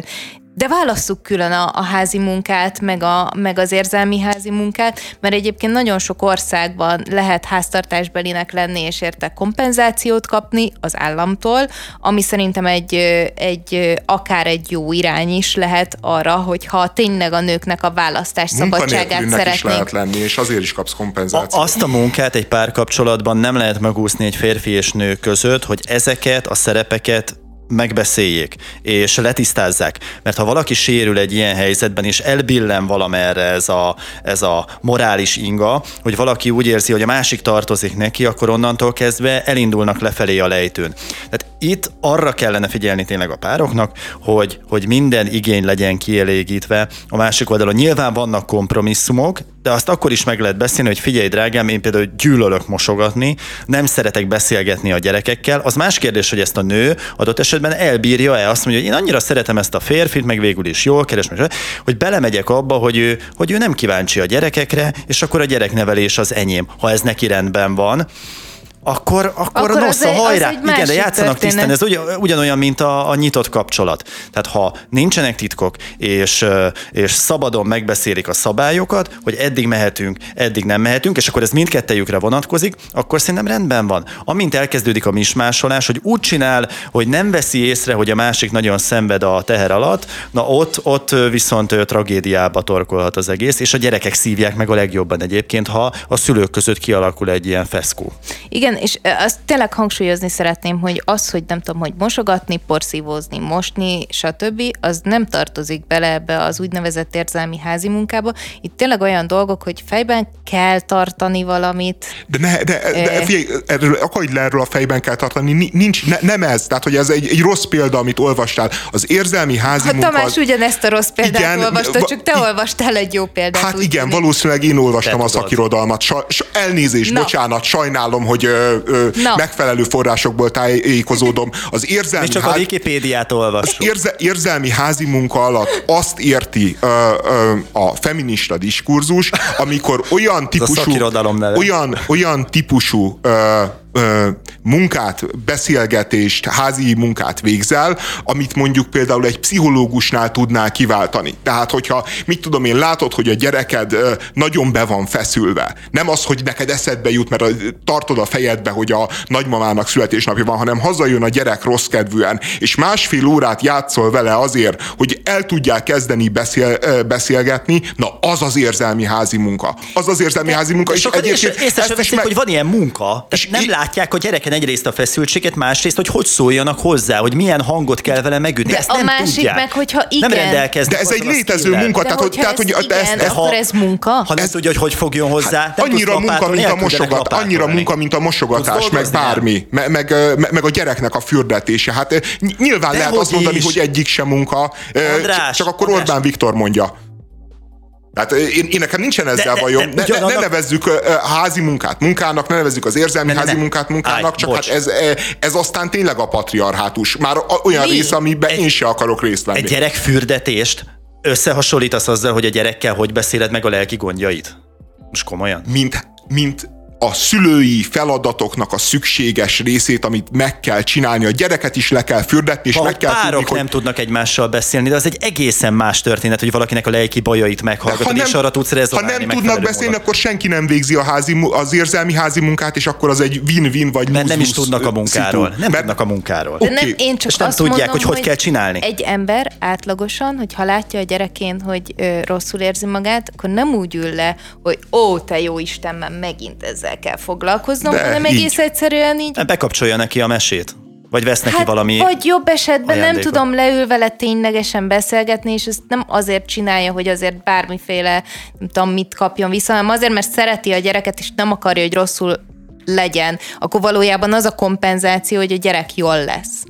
De válasszuk külön a, a házi munkát, meg, a, meg az érzelmi házi munkát, mert egyébként nagyon sok országban lehet háztartásbelinek lenni, és érte kompenzációt kapni az államtól, ami szerintem egy, egy akár egy jó irány is lehet arra, hogyha tényleg a nőknek a választás szabadságát szeretnénk. is lehet lenni, és azért is kapsz kompenzációt. A, azt a munkát egy párkapcsolatban nem lehet megúszni egy férfi és nő között, hogy ezeket a szerepeket megbeszéljék, és letisztázzák. Mert ha valaki sérül egy ilyen helyzetben, és elbillen valamerre ez a, ez a morális inga, hogy valaki úgy érzi, hogy a másik tartozik neki, akkor onnantól kezdve elindulnak lefelé a lejtőn. Tehát itt arra kellene figyelni tényleg a pároknak, hogy, hogy minden igény legyen kielégítve. A másik oldalon nyilván vannak kompromisszumok, de azt akkor is meg lehet beszélni, hogy figyelj drágám, én például gyűlölök mosogatni, nem szeretek beszélgetni a gyerekekkel. Az más kérdés, hogy ezt a nő adott esetben elbírja-e, azt mondja, hogy én annyira szeretem ezt a férfit, meg végül is jól keres, hogy belemegyek abba, hogy ő, hogy ő nem kíváncsi a gyerekekre, és akkor a gyereknevelés az enyém, ha ez neki rendben van akkor, akkor, akkor a nosza, hajrá! Igen, de játszanak tisztán, ez ugyan, ugyanolyan, mint a, a nyitott kapcsolat. Tehát ha nincsenek titkok, és, és szabadon megbeszélik a szabályokat, hogy eddig mehetünk, eddig nem mehetünk, és akkor ez mindkettejükre vonatkozik, akkor szerintem rendben van. Amint elkezdődik a mismásolás, hogy úgy csinál, hogy nem veszi észre, hogy a másik nagyon szenved a teher alatt, na ott, ott viszont tragédiába torkolhat az egész, és a gyerekek szívják meg a legjobban egyébként, ha a szülők között kialakul egy ilyen feszkó. Igen, igen, és azt tényleg hangsúlyozni szeretném, hogy az, hogy nem tudom, hogy mosogatni, porszívózni, mosni, stb., az nem tartozik bele ebbe az úgynevezett érzelmi házi munkába. Itt tényleg olyan dolgok, hogy fejben kell tartani valamit. De, ne, de, de figyelj, erről, akadj le erről a fejben kell tartani, nincs, ne, nem ez, tehát hogy ez egy, egy rossz példa, amit olvastál. Az érzelmi házi ha munka... Tamás ugyanezt a rossz példát igen, olvasta, csak te olvastál egy jó példát. Hát igen, tűnik. valószínűleg én olvastam a szakirodalmat. Sa, sa, elnézést, Na. bocsánat, sajnálom, hogy ö, megfelelő forrásokból tájékozódom. Az érzelmi csak ház... a Wikipédiát olvassuk. Az érze, érzelmi házi munka alatt azt érti ö, ö, a feminista diskurzus, amikor olyan típusú, olyan, olyan típusú ö, munkát, beszélgetést, házi munkát végzel, amit mondjuk például egy pszichológusnál tudnál kiváltani. Tehát, hogyha mit tudom én, látod, hogy a gyereked nagyon be van feszülve. Nem az, hogy neked eszedbe jut, mert tartod a fejedbe, hogy a nagymamának születésnapja van, hanem hazajön a gyerek rossz kedvűen, és másfél órát játszol vele azért, hogy el tudják kezdeni beszél, beszélgetni, na az az érzelmi házi munka. Az az érzelmi házi munka. És, és egyébként és észre meg... hogy van ilyen munka. És nem látják a gyereken egyrészt a feszültséget, másrészt, hogy hogy szóljanak hozzá, hogy milyen hangot kell vele megütni. De ezt a nem másik tudják. meg, hogyha igen. Nem rendelkeznek. De ez egy létező munka. De tehát, hogy, tehát, hogy igen, ezt, de ha, ez munka. Ha nem ez, tudja, hogy hogy fogjon hozzá. Hát, annyira munka, mint a mosogat, annyira munka, mint a mosogatás, meg bármi. Meg, meg, meg, a gyereknek a fürdetése. Hát nyilván lehet azt mondani, hogy egyik sem munka. Csak akkor Orbán Viktor mondja. Tehát én, én nekem nincsen ezzel de, bajom. De, de, ne, ne, ne nevezzük házi munkát munkának, ne nevezzük az érzelmi ne, házi ne. munkát munkának, Állj, csak bocs. hát ez, ez aztán tényleg a patriarhátus. Már olyan Mi? rész, amiben egy, én se akarok részt venni. Egy gyerek fürdetést összehasonlítasz azzal, hogy a gyerekkel hogy beszéled meg a lelki gondjait? Most komolyan? Mint, mint a szülői feladatoknak a szükséges részét, amit meg kell csinálni. A gyereket is le kell fürdetni, és ha meg kell párok tudni, nem tudnak egymással beszélni, de az egy egészen más történet, hogy valakinek a lelki bajait meghallgatod, és arra tudsz rezonálni. Ha nem tudnak beszélni, módon. akkor senki nem végzi a házi, az érzelmi házi munkát, és akkor az egy win-win vagy Mert nem is tudnak a munkáról. Szitu. Nem Mert, tudnak a munkáról. De nem, én csak és nem azt tudják, mondom, hogy hogy kell csinálni. Egy ember átlagosan, hogy ha látja a gyerekén, hogy ö, rosszul érzi magát, akkor nem úgy ül le, hogy ó, te jó Isten, már megint ezzel kell foglalkozni, foglalkoznom, De hanem így. egész egyszerűen így... Hát bekapcsolja neki a mesét. Vagy vesz neki hát, valami Vagy jobb esetben ajándékot. nem tudom leül vele ténylegesen beszélgetni, és ezt nem azért csinálja, hogy azért bármiféle, nem tudom mit kapjon vissza, hanem azért, mert szereti a gyereket, és nem akarja, hogy rosszul legyen. Akkor valójában az a kompenzáció, hogy a gyerek jól lesz.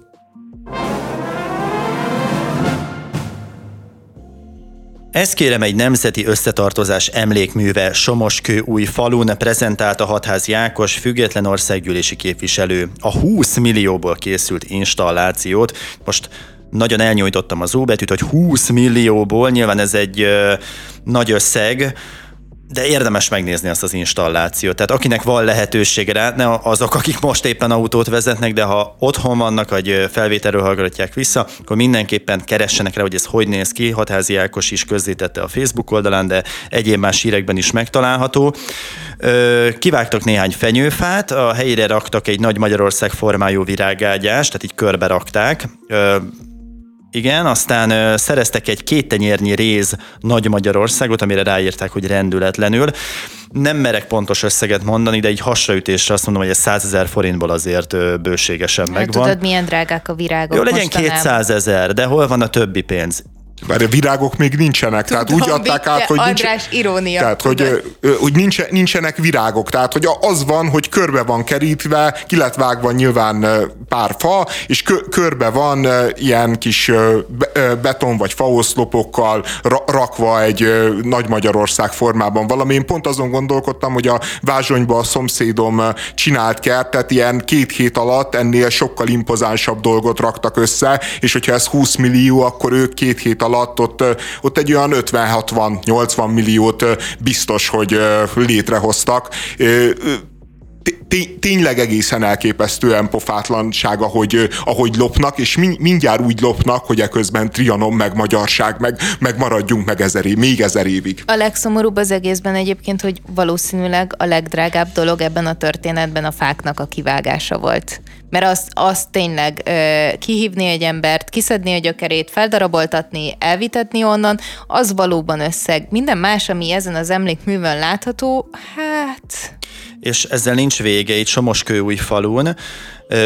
Ez kérem egy nemzeti összetartozás emlékműve Somoskő új falun prezentálta Hatházi Ákos független országgyűlési képviselő. A 20 millióból készült installációt most nagyon elnyújtottam az óbetűt, hogy 20 millióból, nyilván ez egy ö, nagy összeg, de érdemes megnézni azt az installációt. Tehát akinek van lehetősége rá, ne azok, akik most éppen autót vezetnek, de ha otthon vannak, vagy felvételről hallgatják vissza, akkor mindenképpen keressenek rá, hogy ez hogy néz ki. Hatházi Ákos is közzétette a Facebook oldalán, de egyéb más hírekben is megtalálható. Kivágtak néhány fenyőfát, a helyére raktak egy nagy Magyarország formájú virágágyást, tehát így körbe rakták igen, aztán ö, szereztek egy két tenyérnyi réz Nagy Magyarországot, amire ráírták, hogy rendületlenül. Nem merek pontos összeget mondani, de egy hasraütésre azt mondom, hogy ez 100 ezer forintból azért ö, bőségesen hát, megvan. Tudod, milyen drágák a virágok Jó, legyen 200 ezer, de hol van a többi pénz? A virágok még nincsenek, Tudom, tehát úgy adták át, hogy, nincs, irónia, tehát, hogy, hogy nincs, nincsenek virágok, tehát hogy az van, hogy körbe van kerítve, ki lett vágva nyilván pár fa, és kö, körbe van ilyen kis beton vagy faoszlopokkal rakva egy nagy Magyarország formában valami. Én pont azon gondolkodtam, hogy a Vázsonyba a szomszédom csinált kertet, ilyen két hét alatt ennél sokkal impozánsabb dolgot raktak össze, és hogyha ez 20 millió, akkor ők két hét alatt alatt ott, ott egy olyan 50-60-80 milliót biztos, hogy létrehoztak tényleg egészen elképesztően pofátlanság, ahogy, ahogy lopnak, és mindjárt úgy lopnak, hogy eközben Trianon, meg magyarság, meg, meg maradjunk meg ezer év, még ezer évig. A legszomorúbb az egészben egyébként, hogy valószínűleg a legdrágább dolog ebben a történetben a fáknak a kivágása volt. Mert azt, azt tényleg ö, kihívni egy embert, kiszedni a gyökerét, feldaraboltatni, elvitetni onnan, az valóban összeg. Minden más, ami ezen az emlékművön látható, hát és ezzel nincs vége, itt új falun.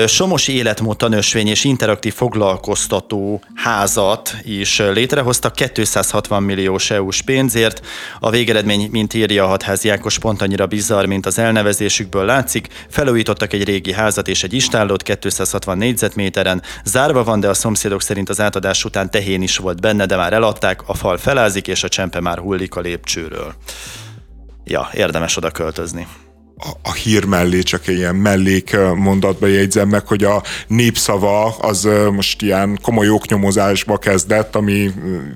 Somos életmód tanösvény és interaktív foglalkoztató házat is létrehoztak 260 milliós EU-s pénzért. A végeredmény, mint írja a hatházi Ákos, pont annyira bizarr, mint az elnevezésükből látszik. Felújítottak egy régi házat és egy istállót 260 négyzetméteren. Zárva van, de a szomszédok szerint az átadás után tehén is volt benne, de már eladták, a fal felázik és a csempe már hullik a lépcsőről. Ja, érdemes oda költözni a hír mellé csak ilyen mellék mondatba jegyzem meg, hogy a népszava az most ilyen komoly oknyomozásba kezdett, ami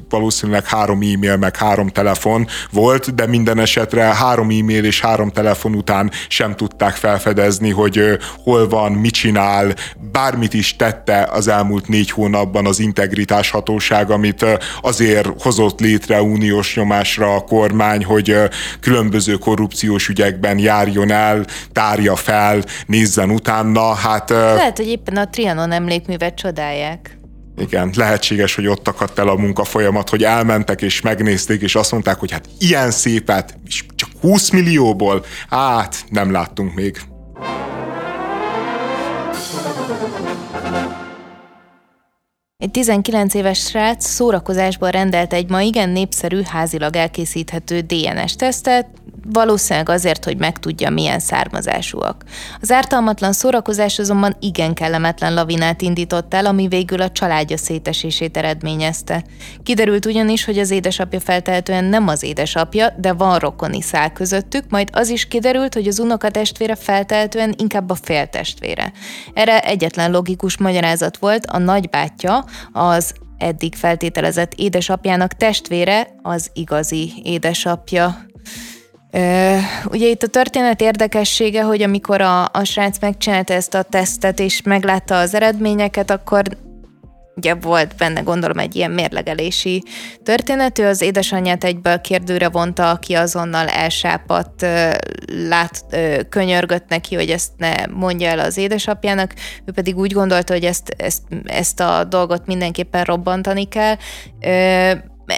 valószínűleg három e-mail meg három telefon volt, de minden esetre három e-mail és három telefon után sem tudták felfedezni, hogy hol van, mit csinál, bármit is tette az elmúlt négy hónapban az integritás hatóság, amit azért hozott létre uniós nyomásra a kormány, hogy különböző korrupciós ügyekben járjon el, tárja fel, nézzen utána. Hát, Lehet, hogy éppen a Trianon emlékművet csodálják. Igen, lehetséges, hogy ott akadt el a munkafolyamat, hogy elmentek és megnézték, és azt mondták, hogy hát ilyen szépet, és csak 20 millióból, hát nem láttunk még. Egy 19 éves srác szórakozásból rendelt egy ma igen népszerű házilag elkészíthető DNS tesztet, valószínűleg azért, hogy megtudja, milyen származásúak. Az ártalmatlan szórakozás azonban igen kellemetlen lavinát indított el, ami végül a családja szétesését eredményezte. Kiderült ugyanis, hogy az édesapja feltehetően nem az édesapja, de van rokoni szál közöttük, majd az is kiderült, hogy az unokatestvére feltehetően inkább a féltestvére. Erre egyetlen logikus magyarázat volt, a nagybátyja, az eddig feltételezett édesapjának testvére az igazi édesapja. Ugye itt a történet érdekessége, hogy amikor a, a srác megcsinálta ezt a tesztet és meglátta az eredményeket, akkor ugye volt benne gondolom egy ilyen mérlegelési történet, ő az édesanyját egyből kérdőre vonta, aki azonnal elsápadt, lát, könyörgött neki, hogy ezt ne mondja el az édesapjának, ő pedig úgy gondolta, hogy ezt, ezt, ezt a dolgot mindenképpen robbantani kell.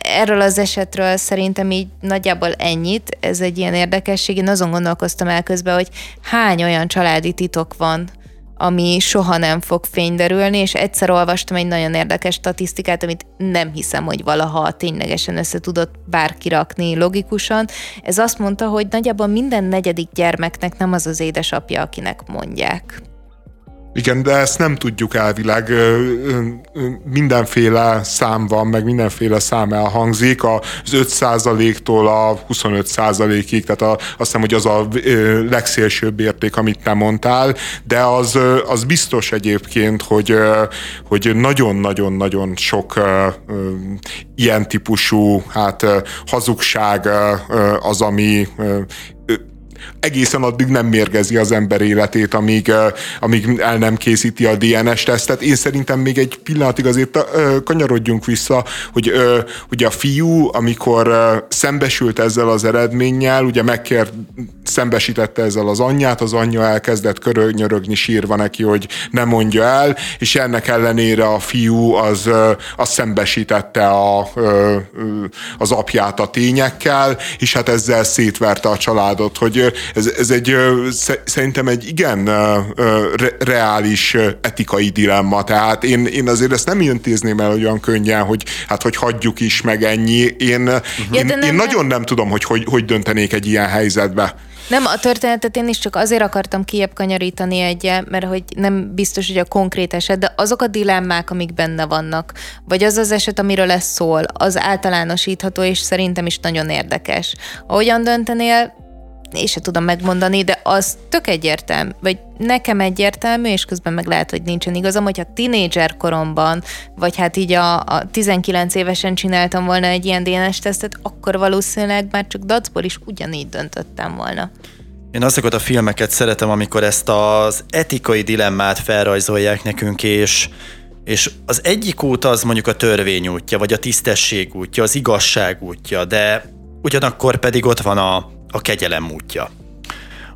Erről az esetről szerintem így nagyjából ennyit, ez egy ilyen érdekesség. Én azon gondolkoztam el közben, hogy hány olyan családi titok van, ami soha nem fog fényderülni, és egyszer olvastam egy nagyon érdekes statisztikát, amit nem hiszem, hogy valaha ténylegesen össze tudott bárki rakni logikusan. Ez azt mondta, hogy nagyjából minden negyedik gyermeknek nem az az édesapja, akinek mondják. Igen, de ezt nem tudjuk elvileg. Mindenféle szám van, meg mindenféle szám elhangzik, az 5%-tól a 25%-ig, tehát a, azt hiszem, hogy az a legszélsőbb érték, amit te mondtál, de az, az biztos egyébként, hogy, hogy nagyon-nagyon-nagyon sok ilyen típusú hát, hazugság az, ami egészen addig nem mérgezi az ember életét, amíg, amíg el nem készíti a DNS tesztet. Én szerintem még egy pillanatig azért kanyarodjunk vissza, hogy ugye a fiú, amikor szembesült ezzel az eredménnyel, ugye megkér, szembesítette ezzel az anyját, az anyja elkezdett körönyörögni sírva neki, hogy nem mondja el, és ennek ellenére a fiú az, az szembesítette a, az apját a tényekkel, és hát ezzel szétverte a családot, hogy ez, ez egy szerintem egy igen reális etikai dilemma, tehát én, én azért ezt nem intézném el olyan könnyen, hogy hát hogy hagyjuk is meg ennyi. Én, ja, én, nem, én nagyon nem tudom, hogy, hogy hogy döntenék egy ilyen helyzetbe. Nem, a történetet én is csak azért akartam kiebb kanyarítani egy, mert hogy nem biztos, hogy a konkrét eset, de azok a dilemmák, amik benne vannak, vagy az az eset, amiről ez szól, az általánosítható, és szerintem is nagyon érdekes. Ahogyan döntenél, én se tudom megmondani, de az tök egyértelmű, vagy nekem egyértelmű, és közben meg lehet, hogy nincsen igazam, hogyha tinédzser koromban, vagy hát így a, a 19 évesen csináltam volna egy ilyen DNS tesztet, akkor valószínűleg már csak dacból is ugyanígy döntöttem volna. Én azokat a filmeket szeretem, amikor ezt az etikai dilemmát felrajzolják nekünk, és és az egyik út az mondjuk a törvény útja, vagy a tisztesség útja, az igazság útja, de ugyanakkor pedig ott van a, a kegyelem útja,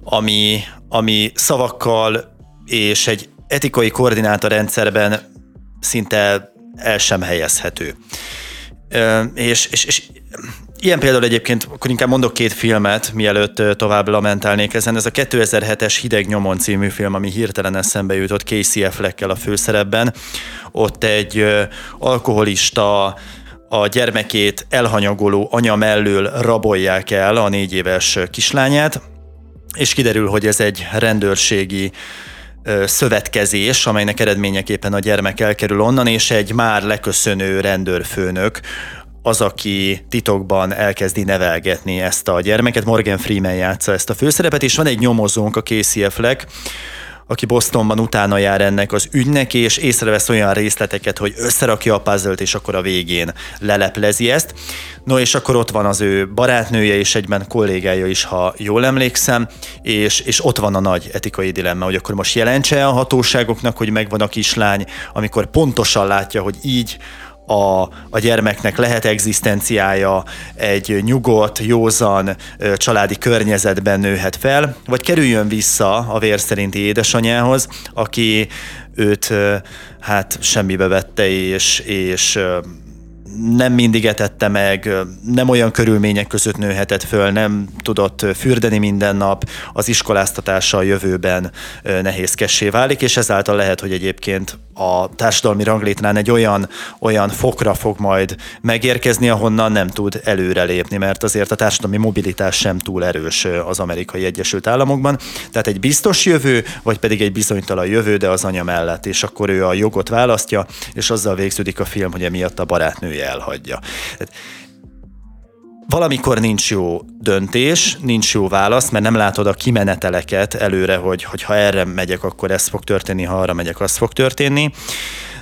ami, ami szavakkal és egy etikai koordinátorrendszerben szinte el sem helyezhető. És, és, és ilyen például egyébként, akkor inkább mondok két filmet, mielőtt tovább lamentálnék ezen. Ez a 2007-es Hideg nyomon című film, ami hirtelen eszembe jutott Casey Affleckkel a főszerepben. Ott egy alkoholista, a gyermekét elhanyagoló anya mellől rabolják el a négy éves kislányát, és kiderül, hogy ez egy rendőrségi szövetkezés, amelynek eredményeképpen a gyermek elkerül onnan, és egy már leköszönő rendőrfőnök az, aki titokban elkezdi nevelgetni ezt a gyermeket. Morgan Freeman játsza ezt a főszerepet, és van egy nyomozónk, a Casey Affleck, aki Bostonban utána jár ennek az ügynek, és észrevesz olyan részleteket, hogy összerakja a puzzle és akkor a végén leleplezi ezt. No, és akkor ott van az ő barátnője és egyben kollégája is, ha jól emlékszem, és, és ott van a nagy etikai dilemma, hogy akkor most jelentse a hatóságoknak, hogy megvan a kislány, amikor pontosan látja, hogy így a, a gyermeknek lehet egzisztenciája, egy nyugodt, józan családi környezetben nőhet fel, vagy kerüljön vissza a vér szerinti édesanyához, aki őt hát semmibe vette, és, és nem mindig etette meg, nem olyan körülmények között nőhetett föl, nem tudott fürdeni minden nap, az iskoláztatása a jövőben nehézkessé válik, és ezáltal lehet, hogy egyébként a társadalmi ranglétrán egy olyan, olyan fokra fog majd megérkezni, ahonnan nem tud előrelépni, mert azért a társadalmi mobilitás sem túl erős az amerikai Egyesült Államokban. Tehát egy biztos jövő, vagy pedig egy bizonytalan jövő, de az anya mellett, és akkor ő a jogot választja, és azzal végződik a film, hogy emiatt a barátnője elhagyja. Valamikor nincs jó döntés, nincs jó válasz, mert nem látod a kimeneteleket előre, hogy, hogy ha erre megyek, akkor ez fog történni, ha arra megyek, az fog történni.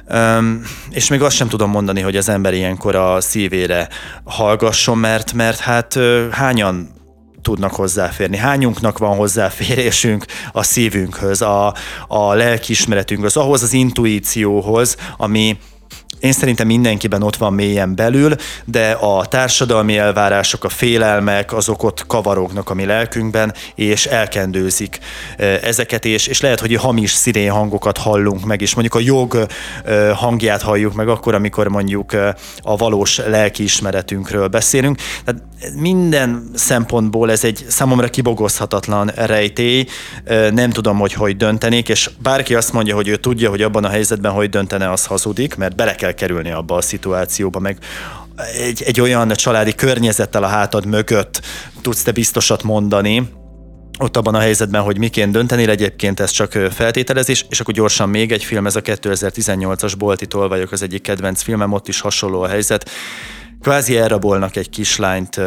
Um, és még azt sem tudom mondani, hogy az ember ilyenkor a szívére hallgasson, mert, mert hát hányan tudnak hozzáférni. Hányunknak van hozzáférésünk a szívünkhöz, a, a lelkiismeretünkhöz, ahhoz az intuícióhoz, ami, én szerintem mindenkiben ott van mélyen belül, de a társadalmi elvárások, a félelmek, azok ott kavarognak a mi lelkünkben, és elkendőzik ezeket, és, és lehet, hogy hamis szirén hangokat hallunk meg, és mondjuk a jog hangját halljuk meg akkor, amikor mondjuk a valós lelkiismeretünkről beszélünk. Tehát minden szempontból ez egy számomra kibogozhatatlan rejtély, nem tudom, hogy hogy döntenék, és bárki azt mondja, hogy ő tudja, hogy abban a helyzetben hogy döntene, az hazudik, mert bele kell kerülni abba a szituációba, meg egy, egy olyan családi környezettel a hátad mögött tudsz te biztosat mondani, ott abban a helyzetben, hogy miként dönteni, egyébként ez csak feltételezés, és akkor gyorsan még egy film, ez a 2018-as Bolti Tolvajok az egyik kedvenc filmem, ott is hasonló a helyzet. Kvázi elrabolnak egy kislányt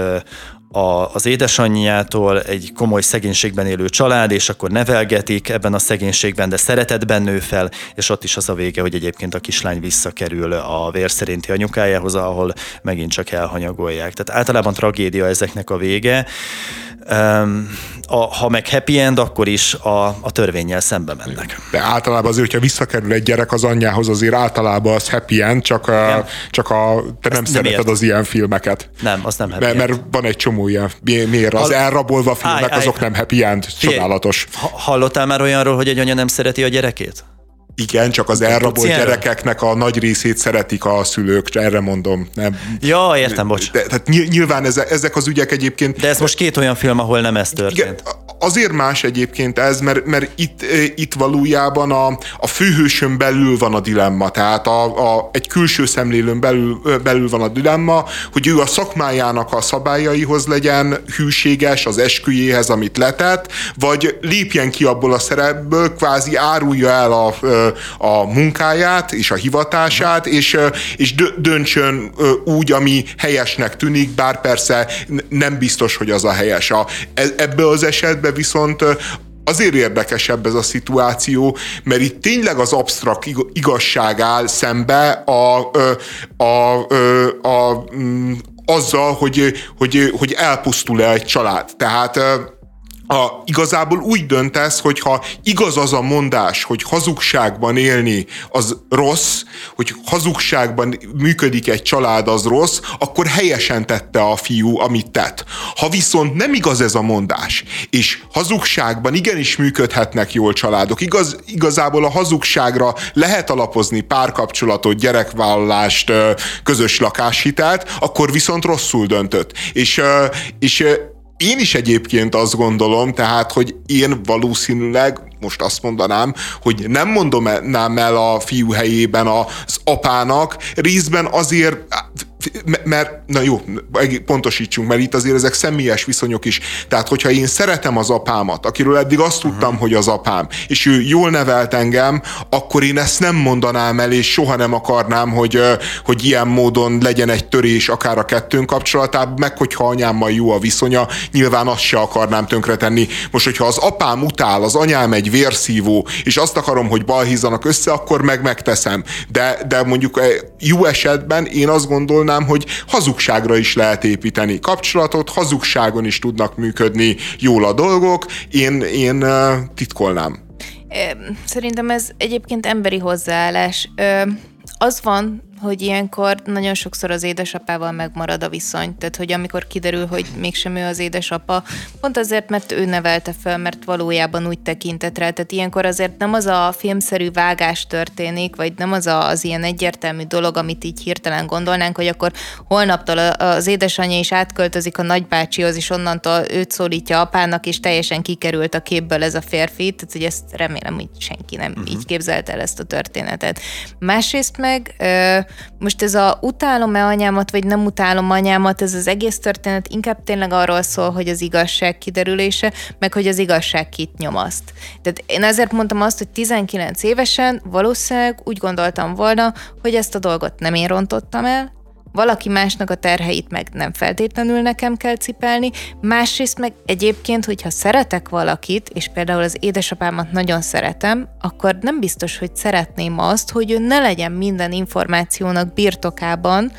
a, az édesanyjától egy komoly szegénységben élő család, és akkor nevelgetik ebben a szegénységben, de szeretetben nő fel, és ott is az a vége, hogy egyébként a kislány visszakerül a vér szerinti anyukájához, ahol megint csak elhanyagolják. Tehát általában tragédia ezeknek a vége. A, ha meg happy end, akkor is a, a törvényel szembe mennek. De általában azért, hogyha visszakerül egy gyerek az anyjához, azért általában az happy end, csak, a, csak a, te nem Ezt szereted nem az ilyen filmeket. Nem, az nem happy mert, end. Mert van egy csomó ilyen, miért az elrabolva filmek, azok nem happy end, csodálatos. Hallottál már olyanról, hogy egy anya nem szereti a gyerekét? Igen, csak az elrabolt gyerekeknek a nagy részét szeretik a szülők, erre mondom. Nem. Ja, értem, bocs. De, tehát nyilván ezek, az ügyek egyébként... De ez most két olyan film, ahol nem ez történt. Igen, azért más egyébként ez, mert, mert itt, itt valójában a, a főhősön belül van a dilemma, tehát a, a, egy külső szemlélőn belül, belül van a dilemma, hogy ő a szakmájának a szabályaihoz legyen hűséges, az esküjéhez, amit letett, vagy lépjen ki abból a szerepből, kvázi árulja el a, a munkáját és a hivatását, és, és döntsön úgy, ami helyesnek tűnik, bár persze nem biztos, hogy az a helyes. A, e, ebből az esetben viszont azért érdekesebb ez a szituáció, mert itt tényleg az absztrakt igazság áll szembe a, a, a, a, a mm, azzal, hogy, hogy, hogy elpusztul-e egy család. Tehát a, igazából úgy döntesz, hogy ha igaz az a mondás, hogy hazugságban élni az rossz, hogy hazugságban működik egy család az rossz, akkor helyesen tette a fiú, amit tett. Ha viszont nem igaz ez a mondás, és hazugságban igenis működhetnek jól családok, igaz, igazából a hazugságra lehet alapozni párkapcsolatot, gyerekvállalást, közös lakáshitelt, akkor viszont rosszul döntött. És, és én is egyébként azt gondolom, tehát, hogy én valószínűleg most azt mondanám, hogy nem mondom el a fiú helyében az apának, részben azért mert, na jó, pontosítsunk, mert itt azért ezek személyes viszonyok is. Tehát, hogyha én szeretem az apámat, akiről eddig azt tudtam, uh-huh. hogy az apám, és ő jól nevelt engem, akkor én ezt nem mondanám el, és soha nem akarnám, hogy, hogy ilyen módon legyen egy törés akár a kettőnk kapcsolatában, meg hogyha anyámmal jó a viszonya, nyilván azt se akarnám tönkretenni. Most, hogyha az apám utál, az anyám egy vérszívó, és azt akarom, hogy balhízzanak össze, akkor meg megteszem. De, de mondjuk jó esetben én azt gondolnám, mondanám, hogy hazugságra is lehet építeni kapcsolatot, hazugságon is tudnak működni jól a dolgok, én, én titkolnám. Szerintem ez egyébként emberi hozzáállás. Az van, hogy ilyenkor nagyon sokszor az édesapával megmarad a viszony. Tehát, hogy amikor kiderül, hogy mégsem ő az édesapa, pont azért, mert ő nevelte fel, mert valójában úgy tekintett rá. Tehát ilyenkor azért nem az a filmszerű vágás történik, vagy nem az a, az ilyen egyértelmű dolog, amit így hirtelen gondolnánk, hogy akkor holnaptól az édesanyja is átköltözik a nagybácsihoz, és onnantól őt szólítja apának, és teljesen kikerült a képből ez a férfi. Tehát, hogy ezt remélem, hogy senki nem uh-huh. így képzelte el ezt a történetet. Másrészt meg most ez a utálom-e anyámat, vagy nem utálom anyámat, ez az egész történet inkább tényleg arról szól, hogy az igazság kiderülése, meg hogy az igazság kit nyomaszt. Tehát én ezért mondtam azt, hogy 19 évesen valószínűleg úgy gondoltam volna, hogy ezt a dolgot nem én rontottam el, valaki másnak a terheit meg nem feltétlenül nekem kell cipelni, másrészt meg egyébként, hogyha szeretek valakit, és például az édesapámat nagyon szeretem, akkor nem biztos, hogy szeretném azt, hogy ő ne legyen minden információnak birtokában,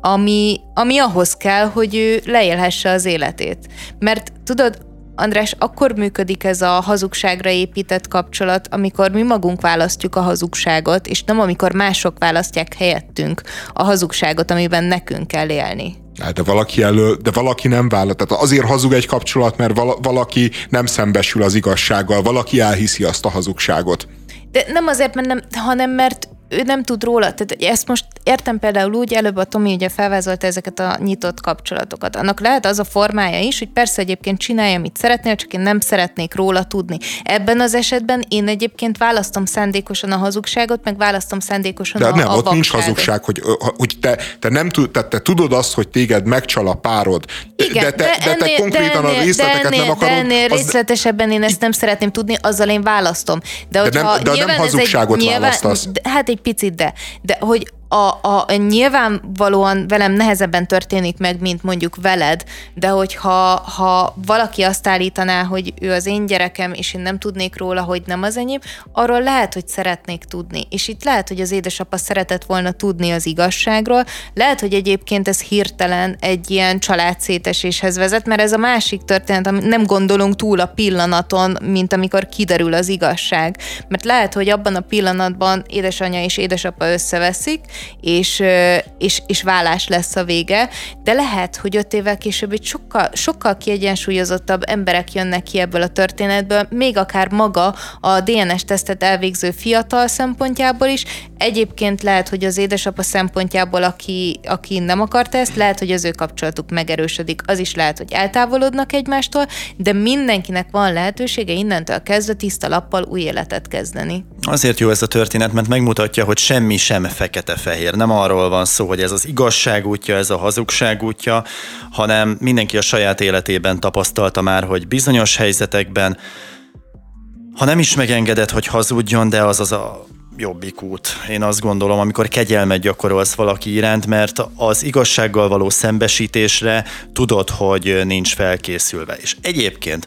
ami, ami ahhoz kell, hogy ő leélhesse az életét. Mert tudod, András, akkor működik ez a hazugságra épített kapcsolat, amikor mi magunk választjuk a hazugságot, és nem amikor mások választják helyettünk a hazugságot, amiben nekünk kell élni. De valaki elő, de valaki nem vállal. Tehát azért hazug egy kapcsolat, mert valaki nem szembesül az igazsággal, valaki elhiszi azt a hazugságot. De nem azért, mert nem, hanem mert ő nem tud róla, tehát ezt most értem például úgy, előbb a Tomi ugye felvázolta ezeket a nyitott kapcsolatokat. Annak lehet az a formája is, hogy persze egyébként csinálja, amit szeretnél, csak én nem szeretnék róla tudni. Ebben az esetben én egyébként választom szándékosan a hazugságot, meg választom szándékosan De a, nem, a ott vakságot. nincs hazugság, hogy, hogy te, te nem tud, te, te tudod azt, hogy téged megcsal a párod. Igen, de, te, de, ennél, de te konkrétan de ennél, a részleteket de ennél, nem akarod. De ennél az... részletesebben én ezt nem szeretném tudni, azzal én választom. De, de nem, de nem hazugságot egy, nyilván, választasz. Hát egy picit, de. De hogy a, a, nyilvánvalóan velem nehezebben történik meg, mint mondjuk veled, de hogyha ha valaki azt állítaná, hogy ő az én gyerekem, és én nem tudnék róla, hogy nem az enyém, arról lehet, hogy szeretnék tudni. És itt lehet, hogy az édesapa szeretett volna tudni az igazságról, lehet, hogy egyébként ez hirtelen egy ilyen családszéteséshez vezet, mert ez a másik történet, amit nem gondolunk túl a pillanaton, mint amikor kiderül az igazság. Mert lehet, hogy abban a pillanatban édesanyja és édesapa összeveszik, és, és, és vállás lesz a vége, de lehet, hogy öt évvel később egy sokkal, sokkal kiegyensúlyozottabb emberek jönnek ki ebből a történetből, még akár maga a DNS-tesztet elvégző fiatal szempontjából is, egyébként lehet, hogy az édesapa szempontjából, aki, aki nem akarta ezt, lehet, hogy az ő kapcsolatuk megerősödik, az is lehet, hogy eltávolodnak egymástól, de mindenkinek van lehetősége innentől kezdve tiszta lappal új életet kezdeni. Azért jó ez a történet, mert megmutatja, hogy semmi sem fekete-fehér. Nem arról van szó, hogy ez az igazság útja, ez a hazugság útja, hanem mindenki a saját életében tapasztalta már, hogy bizonyos helyzetekben, ha nem is megengedett, hogy hazudjon, de az az a jobbik út. Én azt gondolom, amikor kegyelmet gyakorolsz valaki iránt, mert az igazsággal való szembesítésre tudod, hogy nincs felkészülve. És egyébként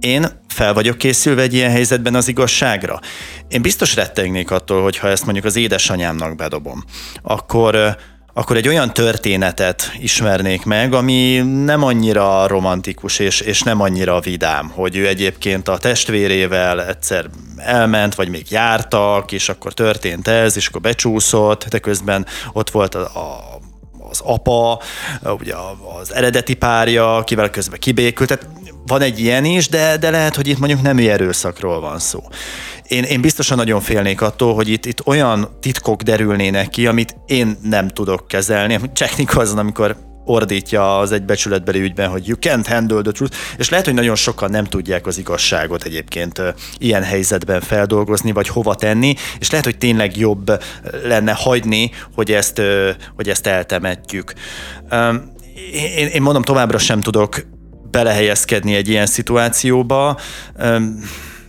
én fel vagyok készülve egy ilyen helyzetben az igazságra. Én biztos rettegnék attól, hogy ha ezt mondjuk az édesanyámnak bedobom, akkor akkor egy olyan történetet ismernék meg, ami nem annyira romantikus és, és nem annyira vidám, hogy ő egyébként a testvérével egyszer elment, vagy még jártak, és akkor történt ez, és akkor becsúszott, de közben ott volt a, a az apa, ugye az eredeti párja, akivel közben kibékült, tehát van egy ilyen is, de, de lehet, hogy itt mondjuk nem erőszakról van szó. Én, én biztosan nagyon félnék attól, hogy itt, itt olyan titkok derülnének ki, amit én nem tudok kezelni. Jack Nicholson, amikor ordítja az egybecsületbeli ügyben, hogy you can't handle the truth, és lehet, hogy nagyon sokan nem tudják az igazságot egyébként ilyen helyzetben feldolgozni, vagy hova tenni, és lehet, hogy tényleg jobb lenne hagyni, hogy ezt, hogy ezt eltemetjük. Én, én mondom, továbbra sem tudok belehelyezkedni egy ilyen szituációba.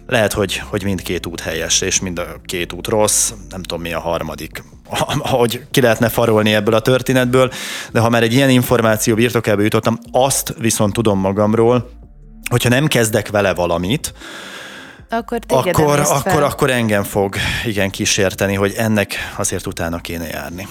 Lehet, hogy, hogy mindkét út helyes, és mind a két út rossz, nem tudom mi a harmadik, hogy ki lehetne farolni ebből a történetből, de ha már egy ilyen információ birtokába jutottam, azt viszont tudom magamról, hogyha nem kezdek vele valamit, akkor, akkor, akkor, akkor engem fog igen kísérteni, hogy ennek azért utána kéne járni.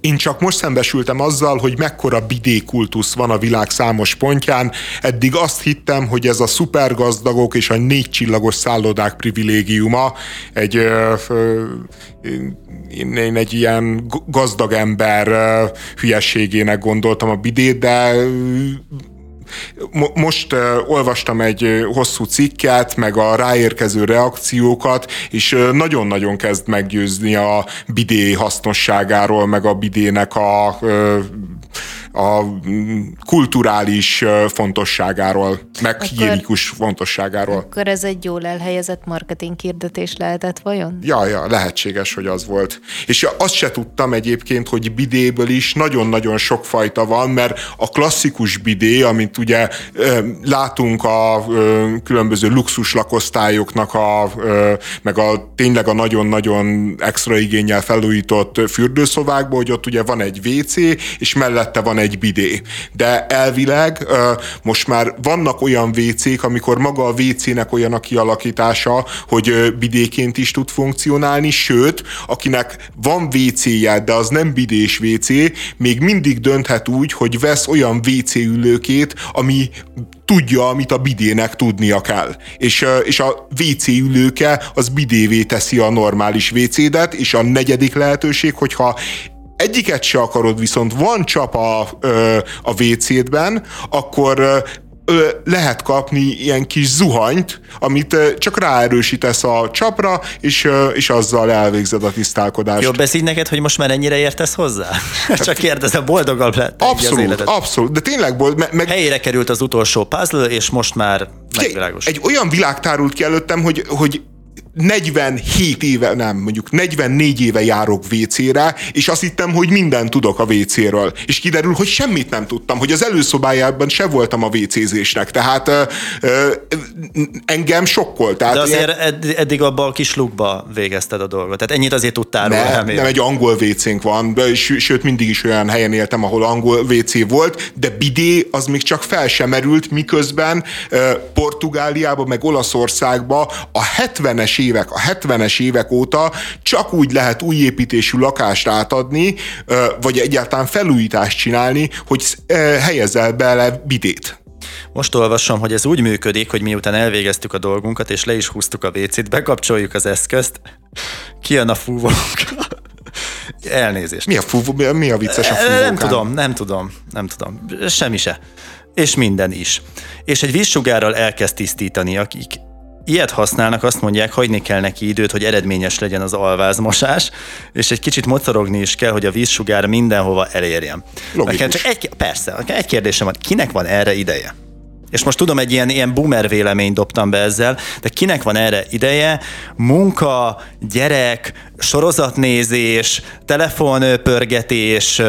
Én csak most szembesültem azzal, hogy mekkora bidékultusz van a világ számos pontján. Eddig azt hittem, hogy ez a szupergazdagok és a négy csillagos szállodák privilégiuma. Egy ö, ö, én, én egy ilyen gazdag ember hülyeségének gondoltam a bidét, de most olvastam egy hosszú cikket, meg a ráérkező reakciókat, és nagyon-nagyon kezd meggyőzni a bidé hasznosságáról, meg a bidének a a kulturális fontosságáról, meg akkor, higiénikus fontosságáról. Akkor ez egy jól elhelyezett marketing hirdetés lehetett vajon? Ja, ja, lehetséges, hogy az volt. És azt se tudtam egyébként, hogy bidéből is nagyon-nagyon sok fajta van, mert a klasszikus bidé, amit ugye látunk a különböző luxus lakosztályoknak, a, meg a tényleg a nagyon-nagyon extra igényel felújított fürdőszobákban, hogy ott ugye van egy WC, és mellette van egy bidé. De elvileg most már vannak olyan WC-k, amikor maga a WC-nek olyan a kialakítása, hogy bidéként is tud funkcionálni, sőt, akinek van WC-je, de az nem bidés WC, még mindig dönthet úgy, hogy vesz olyan WC ülőkét, ami tudja, amit a bidének tudnia kell. És, és a WC ülőke az bidévé teszi a normális WC-det, és a negyedik lehetőség, hogyha egyiket se akarod, viszont van csap a, a WC-ben, akkor lehet kapni ilyen kis zuhanyt, amit csak ráerősítesz a csapra, és, és azzal elvégzed a tisztálkodást. Jobb ez így neked, hogy most már ennyire értesz hozzá? csak kérdezem, boldogabb lett Abszolút, abszolút, de tényleg bold, meg... Helyére került az utolsó puzzle, és most már megvilágos. Egy olyan világ tárult ki előttem, hogy, hogy 47 éve, nem, mondjuk 44 éve járok WC-re, és azt hittem, hogy mindent tudok a WC-ről. És kiderül, hogy semmit nem tudtam, hogy az előszobájában se voltam a WC-zésnek. Tehát ö, ö, engem sokkolt. Tehát De azért ilyen... eddig abban a kis lukba végezted a dolgot. Tehát ennyit azért tudtál róla. Nem, egy angol WC-nk van, sőt mindig is olyan helyen éltem, ahol angol WC volt, de bidé az még csak fel sem merült, miközben Portugáliába, meg Olaszországba a 70-es évek, a 70-es évek óta csak úgy lehet újépítésű lakást átadni, vagy egyáltalán felújítást csinálni, hogy helyezel bele bidét. Most olvasom, hogy ez úgy működik, hogy miután elvégeztük a dolgunkat, és le is húztuk a vécét, bekapcsoljuk az eszközt, kijön a fúvónk. Elnézést. Mi a fúvó, mi a vicces a fúvókán? Nem tudom, nem tudom, nem tudom. Semmi se. És minden is. És egy vízsugárral elkezd tisztítani, akik ilyet használnak, azt mondják, hagyni kell neki időt, hogy eredményes legyen az alvázmosás, és egy kicsit mocorogni is kell, hogy a vízsugár mindenhova elérjen. Nekem csak egy, persze, egy kérdésem van, kinek van erre ideje? És most tudom, egy ilyen, ilyen boomer véleményt dobtam be ezzel, de kinek van erre ideje? Munka, gyerek, sorozatnézés, telefonpörgetés,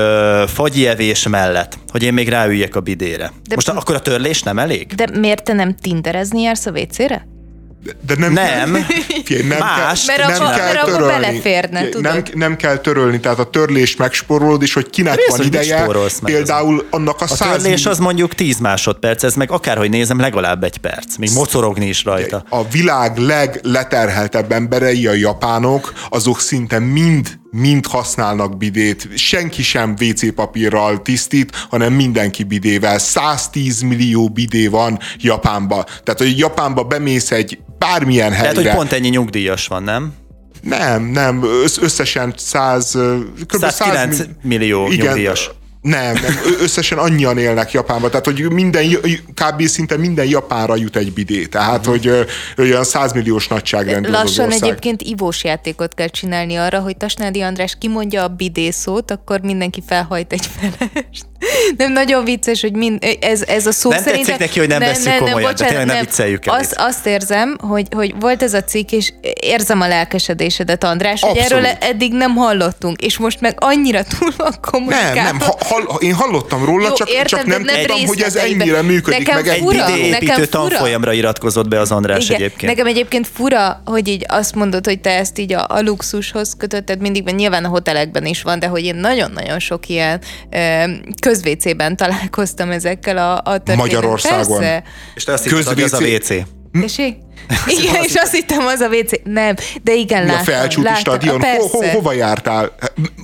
fagyjevés mellett, hogy én még ráüljek a bidére. De most akkor a törlés nem elég? De miért te nem tinderezni jársz a WC-re? De nem, nem, nem más, kell, mert nem akkor, kell mert törölni. beleférne, tudod? Nem, nem kell törölni, tehát a törlés megsporolod, és hogy kinek Rész, van ideje, például annak a, a száz... törlés az mondjuk 10 másodperc, ez meg akárhogy nézem, legalább egy perc, még mocorogni is rajta. A világ legleterheltebb emberei, a japánok, azok szinte mind mind használnak bidét, senki sem WC papírral tisztít, hanem mindenki bidével. 110 millió bidé van Japánba. Tehát, hogy Japánba bemész egy bármilyen helyre. Tehát, hogy pont ennyi nyugdíjas van, nem? Nem, nem, összesen 100, kb. 109 100 millió igen, nyugdíjas. Nem, nem, összesen annyian élnek Japánban, tehát hogy minden, kb. szinte minden Japánra jut egy bidé, tehát hogy olyan 100 milliós nagyságrendű Lassan egyébként ivós játékot kell csinálni arra, hogy Tasnádi András kimondja a bidé szót, akkor mindenki felhajt egy felest. Nem, nagyon vicces, hogy mind, ez, ez a szó nem szerintem... Nem neki, hogy nem, nem veszük komolyan, bocsánat, de tényleg nem, nem vicceljük el. Azt, azt érzem, hogy, hogy volt ez a cikk, és érzem a lelkesedésedet, András, Abszolút. hogy erről eddig nem hallottunk, és most meg annyira túl van kommunikálva. Nem, nem, ha, hall, én hallottam róla, Jó, csak, értem, csak nem, nem tudtam, hogy ez ennyire működik. Nekem meg fura, egy építő tanfolyamra iratkozott be az András Igen, egyébként. Nekem egyébként fura, hogy így azt mondod, hogy te ezt így a, a luxushoz kötötted mindig, mert nyilván a hotelekben is van, de hogy én nagyon-nagyon sok ilyen közvécében találkoztam ezekkel a, a történetekkel. Magyarországon. Persze. És te azt hiszed, hogy az a WC. Tessék? Igen, és azt hittem az a WC. Nem, de igen, láttam. A felcsúti stadion. Ho, ho, hova jártál?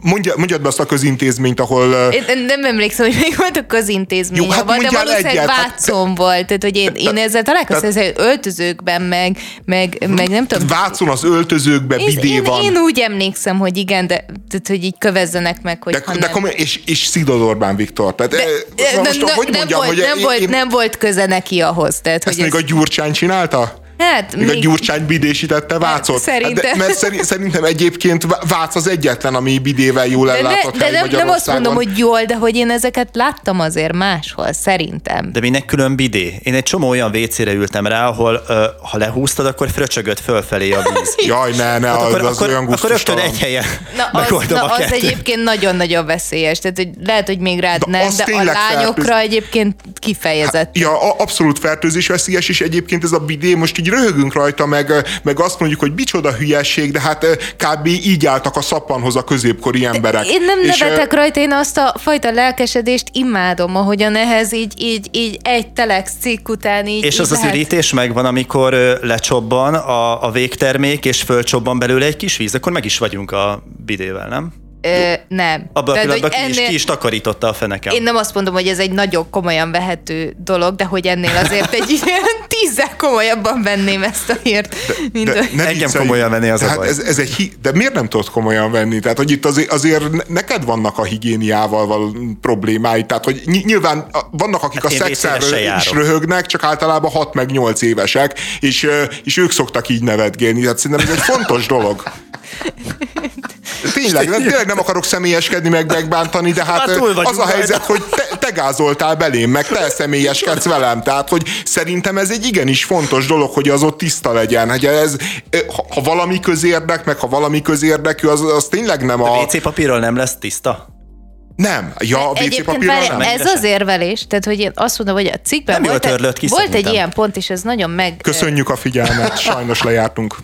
Mondja, mondjad be azt a közintézményt, ahol... Én nem emlékszem, hogy még volt a közintézmény, Jó, hát de valószínűleg egyet, Vácon hát, volt. Tehát, hogy én, én ezzel találkoztam, ezzel öltözőkben, meg, meg, meg nem tudom. Vácon az öltözőkben bidé én, van. Én úgy emlékszem, hogy igen, de tehát, hogy így kövezzenek meg, hogy de, de. Komoly, és, és Szidod Orbán Viktor. Tehát, de, most, ne, hogy mondjam, nem, volt, hogy nem, én, volt, nem volt köze neki ahhoz. Tehát, ezt hogy még ez... a Gyurcsány csinálta? Hát, még, még... a Gyurcsány bidésítette Vácot. Szerintem. Hát, mert szerintem egyébként Vác az egyetlen, ami bidével jól ellátott de, ne, de nem, azt mondom, hogy jól, de hogy én ezeket láttam azért máshol, szerintem. De minek külön bidé? Én egy csomó olyan WC-re ültem rá, ahol ha lehúztad, akkor fröcsögött fölfelé a víz. Jaj, ne, ne, hát az, akkor, az akkor, olyan Akkor rögtön egy helyen na, az, na, az egyébként nagyon-nagyon veszélyes. Tehát, hogy lehet, hogy még rád de nem, de a lányokra fertőz... egyébként kifejezett. Hát, ja, abszolút fertőzés veszélyes, és egyébként ez a bidé most így röhögünk rajta, meg, meg azt mondjuk, hogy micsoda hülyeség, de hát kb. így álltak a szappanhoz a középkori emberek. Én nem és nevetek rajta, én azt a fajta lelkesedést imádom, ahogyan ehhez így, így, így egy telex cikk után így És így az lehet... az ürítés megvan, amikor lecsobban a, a végtermék, és fölcsobban belőle egy kis víz, akkor meg is vagyunk a bidével, nem? Ö, nem. Abban a pillanatban ki, ennél... is, ki is takarította a fenekem. Én nem azt mondom, hogy ez egy nagyon komolyan vehető dolog, de hogy ennél azért egy ilyen tízzel komolyabban venném ezt a hírt. Mint de, de Engem komolyan venni az a baj. Ez, ez egy hi... De miért nem tudod komolyan venni? Tehát, hogy itt azért, azért neked vannak a higiéniával problémái. Tehát, hogy nyilván vannak, akik hát a szexerről is röhögnek, csak általában 6 meg 8 évesek, és, és ők szoktak így nevetgélni. Tehát szerintem ez egy fontos dolog. Tényleg, nem, tényleg nem akarok személyeskedni, meg megbántani, de hát, hát az a helyzet, hogy te, te, begázoltál belém, meg te személyeskedsz velem. Tehát, hogy szerintem ez egy igenis fontos dolog, hogy az ott tiszta legyen. Hogy ez, ha, ha valami közérdek, meg ha valami közérdekű, az, az tényleg nem a... A WC papírról nem lesz tiszta? Nem. Ja, a WC papírral nem. ez az érvelés, tehát hogy én azt mondom, hogy a cikkben Nem volt, törlött ki volt egy ilyen pont, és ez nagyon meg... Köszönjük a figyelmet, sajnos lejártunk.